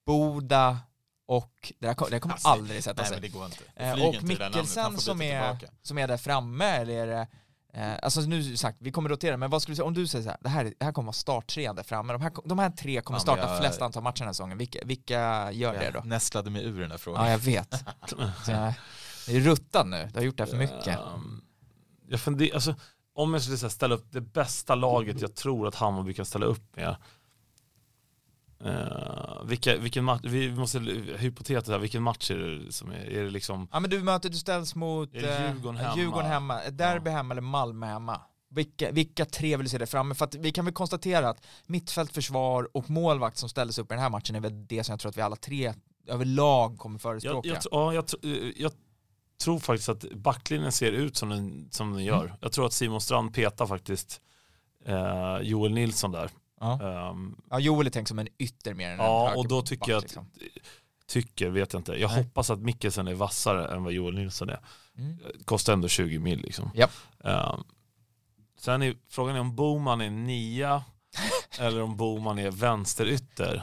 Boda och, det, kom- det kommer Alltså, aldrig sätta Nej sig. men det går inte. Det Eh, och Mikkelsen som är, tillbaka. som är där framme, eller är det, eh, alltså nu sagt, vi kommer rotera, men vad skulle du säga, om du säger så här, det här, det här kommer vara starttrean där framme, de här, de här tre kommer Ja, starta jag- flest antal matcher den här säsongen, vilka, vilka gör det då? Jag nästlade mig ur den där frågan. Ja, jag vet. Så jag är ruttad nu, du har gjort det här för mycket. Ehm, jag funderar, alltså, om jag skulle här ställa upp det bästa laget jag tror att Hammarby kan ställa upp med. Uh, vilka, vilken match, vi måste hypotetiskt här, vilken match är det som är, är det liksom Ja men du möter, du ställs mot eh, Djurgården hemma? Djurgården hemma, ett derby hemma eller Malmö hemma. Vilka, vilka tre vill du se där framme? För att vi kan väl konstatera att mittfält, försvar och målvakt som ställdes upp i den här matchen är väl det som jag tror att vi alla tre överlag kommer jag, förespråka. jag, tr- ja, jag, eh, jag tror faktiskt att backlinjen ser ut som den, som den gör. Mm. Jag tror att Simon Strand petar faktiskt eh, Joel Nilsson där. Ja. Ehm, Ja, Joel är tänkt som en ytter mer än Ja, en och då tycker jag att, liksom. tycker, vet jag inte. Jag Nej. hoppas att Mikkelsen är vassare än vad Joel Nilsson är. Mm. Kostar ändå 20 mil liksom. Japp. Ehm, sen är frågan är om Boman är nia eller om Boman är vänsterytter.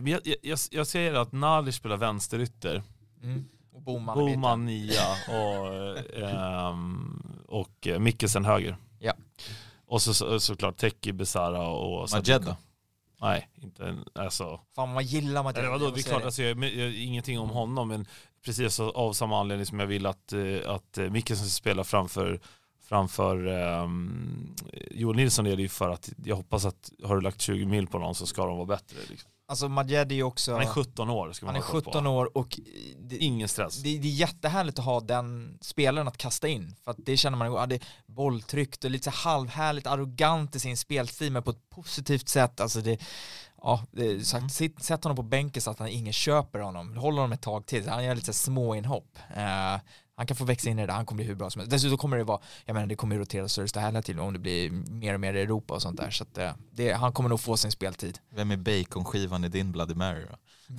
Men jag, jag, jag, säger att Nalic spelar vänsterytter, Mm. Och Boman, Boman. Nia och, ehm, och Mikkelsen höger. Ja. Och så, så, såklart Teki, Besara och Majed Sadiko. Nej, inte en, alltså. Fan vad gillar man Eller vadå, det är klart, alltså, jag, jag, ingenting om honom, men precis så, av samma anledning som jag vill att, eh, att eh, Mikkelsen ska spela framför, framför um, Joel Nilsson är det ju för att jag hoppas att har du lagt 20 mil på någon så ska de vara bättre. Liksom. Alltså Majed är ju också, Han är 17 år. Ska man han är ha koll 17 på. år och det, Ingen stress. det, det är jättehärligt att ha den spelaren att kasta in. För att det känner man, ja, det är bolltryckt och lite så halvhärligt arrogant i sin spelstil men på ett positivt sätt. Alltså det, ja, det sagt, sitt, sätt honom på bänken så att han, ingen köper honom. Håll honom ett tag till, han gör lite så här små inhopp. Eh, han kan få växa in i det där, han kommer bli hur bra som helst. Dessutom kommer det vara, jag menar det kommer rotera största hela tiden om det blir mer och mer i Europa och sånt där. Så att, eh, det, han kommer nog få sin speltid. Vem är baconskivan i din Bloody Mary då?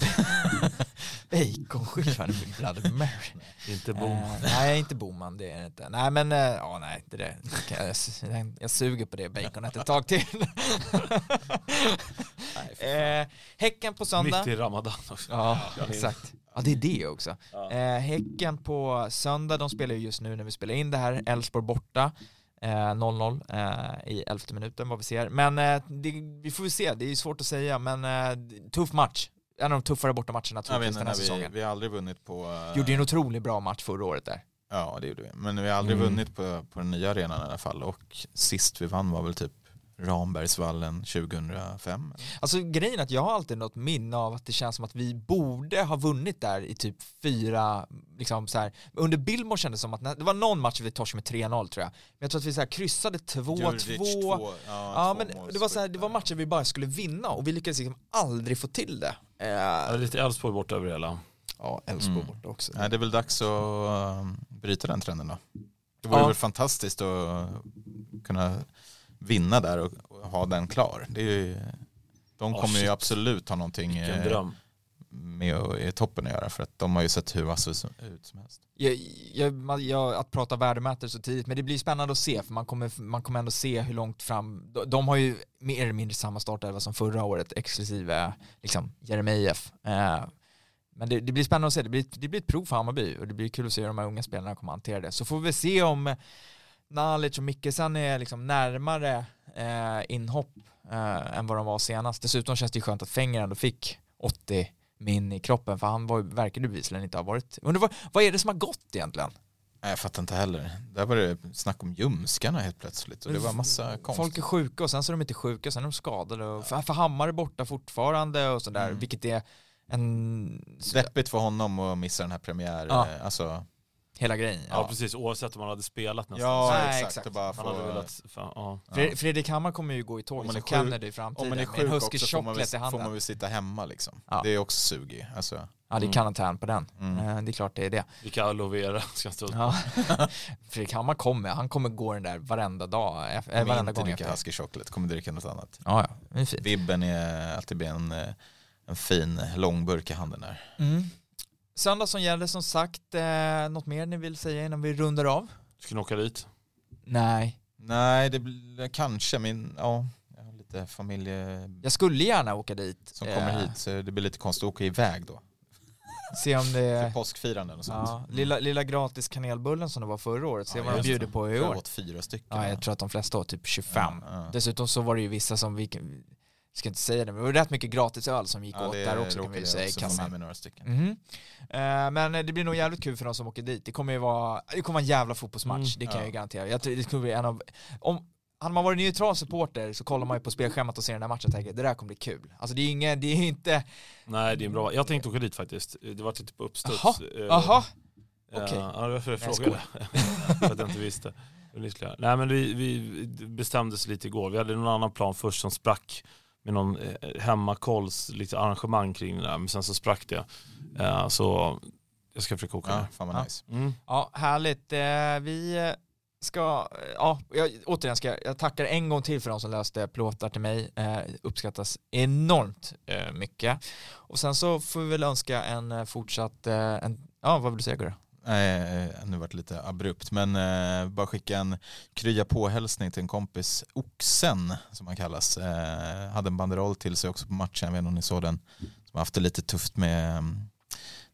Baconskivan i Bloody Mary. Inte bom. Eh, nej, inte Boman, det är det inte. Nej, men, eh, ja nej, det där, det kan jag, jag, jag suger på det baconet ett tag till. eh, häcken på söndag. Mitt i Ramadan också. Ja, Ja, exakt. Ja, det är det också. Ja. Eh, häcken på söndag, de spelar ju just nu när vi spelar in det här, Elfsborg borta. Eh, 0-0 eh, i elfte minuten vad vi ser. Men eh, det, vi får väl se, det är svårt att säga, men eh, tuff match. En av de tuffare bortamatcherna troligtvis den här vi, säsongen. vi har aldrig vunnit på... eh, Gjorde ju en otroligt bra match förra året där. Ja, det gjorde vi. Men vi har aldrig Mm. vunnit på, på den nya arenan i alla fall. Och sist vi vann var väl typ Rambergsvallen 2005. eller? Alltså grejen är att jag har alltid något minne av att det känns som att vi borde ha vunnit där i typ fyra, liksom så här. Under Billmore kändes det som att, när- det var någon match vi torskade med 3-0 tror jag. Men jag tror att vi så här kryssade 2-2. Djurdjic två- Ja två men det var, så här, det var matcher vi bara skulle vinna och vi lyckades liksom aldrig få till det. Ja, Eh, lite Elfsborg borta över hela. ja, Elfsborg Mm. borta också. Nej, det är väl dags att um, bryta den trenden då. Det vore Ja. väl fantastiskt att kunna vinna där och, och ha den klar. Det är ju, de Ja, kommer ju shit. absolut ha någonting eh, med att- i toppen att göra för att de har ju sett hur vassa ut som helst. Jag, jag, jag, att prata värdemätare så tidigt, men det blir spännande att se för man kommer, man kommer ändå se hur långt fram, de, de har ju mer eller mindre samma startelva som förra året exklusive liksom, Jeremejeff. Eh, men det, det blir spännande att se, det blir, det blir ett prov för Hammarby och det blir kul att se hur de här unga spelarna kommer att hantera det. Så får vi se om Nalic och Mickelsen är liksom närmare eh, inhopp eh, än vad de var senast. Dessutom känns det ju skönt att Fenger ändå fick 80 min i kroppen för han var, verkade bevisligen inte ha varit. Undrar vad, vad är det som har gått egentligen? Nej, jag fattar inte heller. Där var det snack om ljumskarna helt plötsligt och det var massa konst. Folk är sjuka och sen så är de inte sjuka, sen är de skadade. Och för, för Hammar är borta fortfarande och sådär, Mm. vilket är en... Deppigt för honom att missa den här premiär. Ja. eh, Alltså, Hela grejen. Ja, Ja. precis, oavsett om man hade spelat nästan. ja, Nej, exakt. exakt. Och bara Man hade få, velat, fan, ja. Fred- Fredrik Hammar kommer ju gå i Om tåg man som Kennedy i om framtiden man är med en sjuk också får man, väl, får man väl sitta hemma liksom. Ja. Det är också sugig. Alltså, Ja, det är Mm. karantän på den. mm. Eh, Det är klart det är det. Vilka aloe vera ska stå. Ja. Fredrik Hammar kommer, han kommer gå den där varenda dag, Kommer varenda inte gång dricka efter. husky chocolate, kommer dricka något annat. Ja, ja, det är fint. Vibben är alltid blir en, en fin långburk i handen där. Mm. Söndag som gäller som sagt, eh, något mer ni vill säga innan vi rundar av? Ska ni åka dit? Nej, Nej, det blir kanske min, ja, jag har lite familje jag skulle gärna åka dit. som kommer Eh, hit så det blir lite konstigt att åka iväg då. Se om det För påskfiranden och sånt. Ja, lilla, lilla gratis kanelbullen som det var förra året, se Ja, vad de bjuder det. på i Jag år. åt fyra stycken. Ja, jag tror att de flesta har typ 25. Ja, ja. Dessutom så var det ju vissa som vi ska inte säga det, men det var rätt mycket gratis öl som gick Ja, åt det där också kan vi ju säga i med kassan. mig några stycken. Eh, Men det blir nog jävligt kul för de som åker dit. Det kommer ju vara, det kommer vara en jävla fotbollsmatch, Mm, det kan ja. jag ju garantera. Jag tror det kommer bli en av, om, hade man varit neutral supporter så kollar man ju på spelschemat och ser den här matchen och tänker det där kommer bli kul. Alltså det är inget, det är inte, Nej, det är en bra. Jag tänkte åka dit faktiskt. Det var lite på uppstuds. Jaha, Eh, jaha, Ja, Okej. Ja, det var för jag frågade. för att jag inte visste. Nej men vi, vi bestämdes lite igår. Vi hade någon annan plan först som sprack med någon eh, hemmakolls lite arrangemang kring det där. Men sen så sprack det. Eh, så jag ska försöka åka Ja, ner. fan vad Ja. nice. Mm. Ja, härligt. Eh, Vi ska, ja, jag, återigen ska jag, jag tackar en gång till för de som löste plåtar till mig. Eh, uppskattas enormt eh, mycket. Och sen så får vi väl önska en fortsatt, eh, en, ja vad vill du säga Gurra? Nej, eh, nu varit lite abrupt, men eh, bara skicka en krya på-hälsning till en kompis, Oxen som han kallas. Eh, hade en banderoll till sig också på matchen, jag vet inte om ni såg den, som har haft det lite tufft med mm,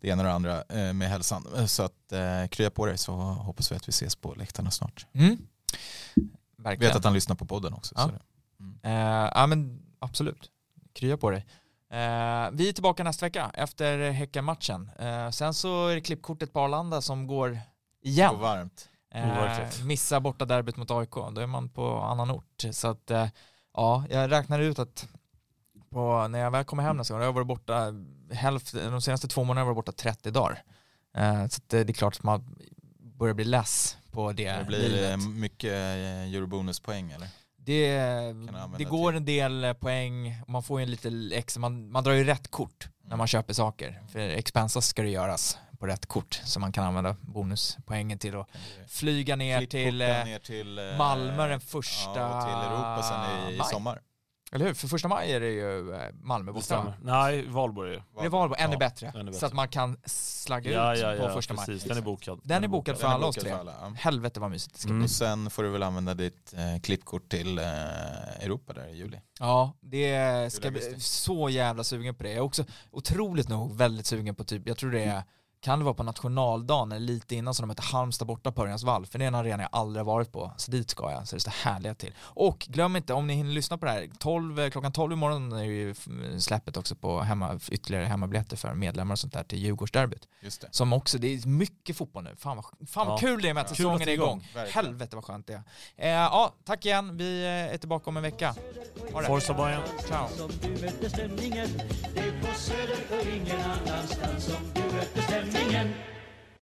det ena och det andra eh, med hälsan. Eh, Så att eh, krya på dig så hoppas vi att vi ses på läktarna snart. Mm. Verkligen. vet att han lyssnar på podden också. Ja. Så det. Eh, ja men absolut, krya på dig. Eh, vi är tillbaka nästa vecka efter Häcken-matchen. Eh, sen så är det klippkortet på Arlanda som går igen. Och varmt. Eh, missa borta derbyt mot AIK, då är man på annan ort. Så att, eh, ja, jag räknar ut att på, när jag väl kommer hem nästa gång, jag varit borta hälften, de senaste två månaderna har jag varit borta 30 dagar. Eh, så att, det är klart att man börjar bli less på det, Det blir livet. mycket eurobonuspoäng eller? Det, det går till. en del eh, poäng man får ju en lite extra, man, man drar ju rätt kort när man köper saker. För expensas ska det göras på rätt kort så man kan använda bonuspoängen till att flyga ner till eh, ner till eh, Malmö den första ja, och till Europa sen i, i sommar. Eller hur? För första maj är det ju eh, Malmö borta. Nej, Valborg är det. Det var ännu Ja, bättre. ännu Så bättre. att man kan slagga Ja, ut ja, på ja, första maj. precis. Den är bokad. Den är bokad för Den är alla oss tre. Helvete vad mysigt det ska Mm. bli. Och sen får du väl använda ditt eh, klippkort till eh, Europa där i juli. Ja, det ska bli så jävla sugen på det. Jag är också otroligt nog väldigt sugen på typ, jag tror det är kan det vara på nationaldagen eller lite innan som de möter Halmstad borta på Örjans vall, för det är en arena jag aldrig varit på, så dit ska jag, så det står härliga till. Och glöm inte, om ni hinner lyssna på det här, 12, klockan 12 imorgon är ju släppet också på hemma, ytterligare hemmabiljetter för medlemmar och sånt där till Djurgårdsderbyt. Just det. Som också, det är mycket fotboll nu, fan vad, fan vad Ja. kul det är med att Kul säsongen är igång. Verkligen. Helvete vad skönt det är. Eh, ja, tack igen, vi är tillbaka om en vecka. Ha det. Forza Bayern. Ciao. Som du mötte stämningen Det är på Söder och ingen annanstans Som du mötte stämningen Göttingen.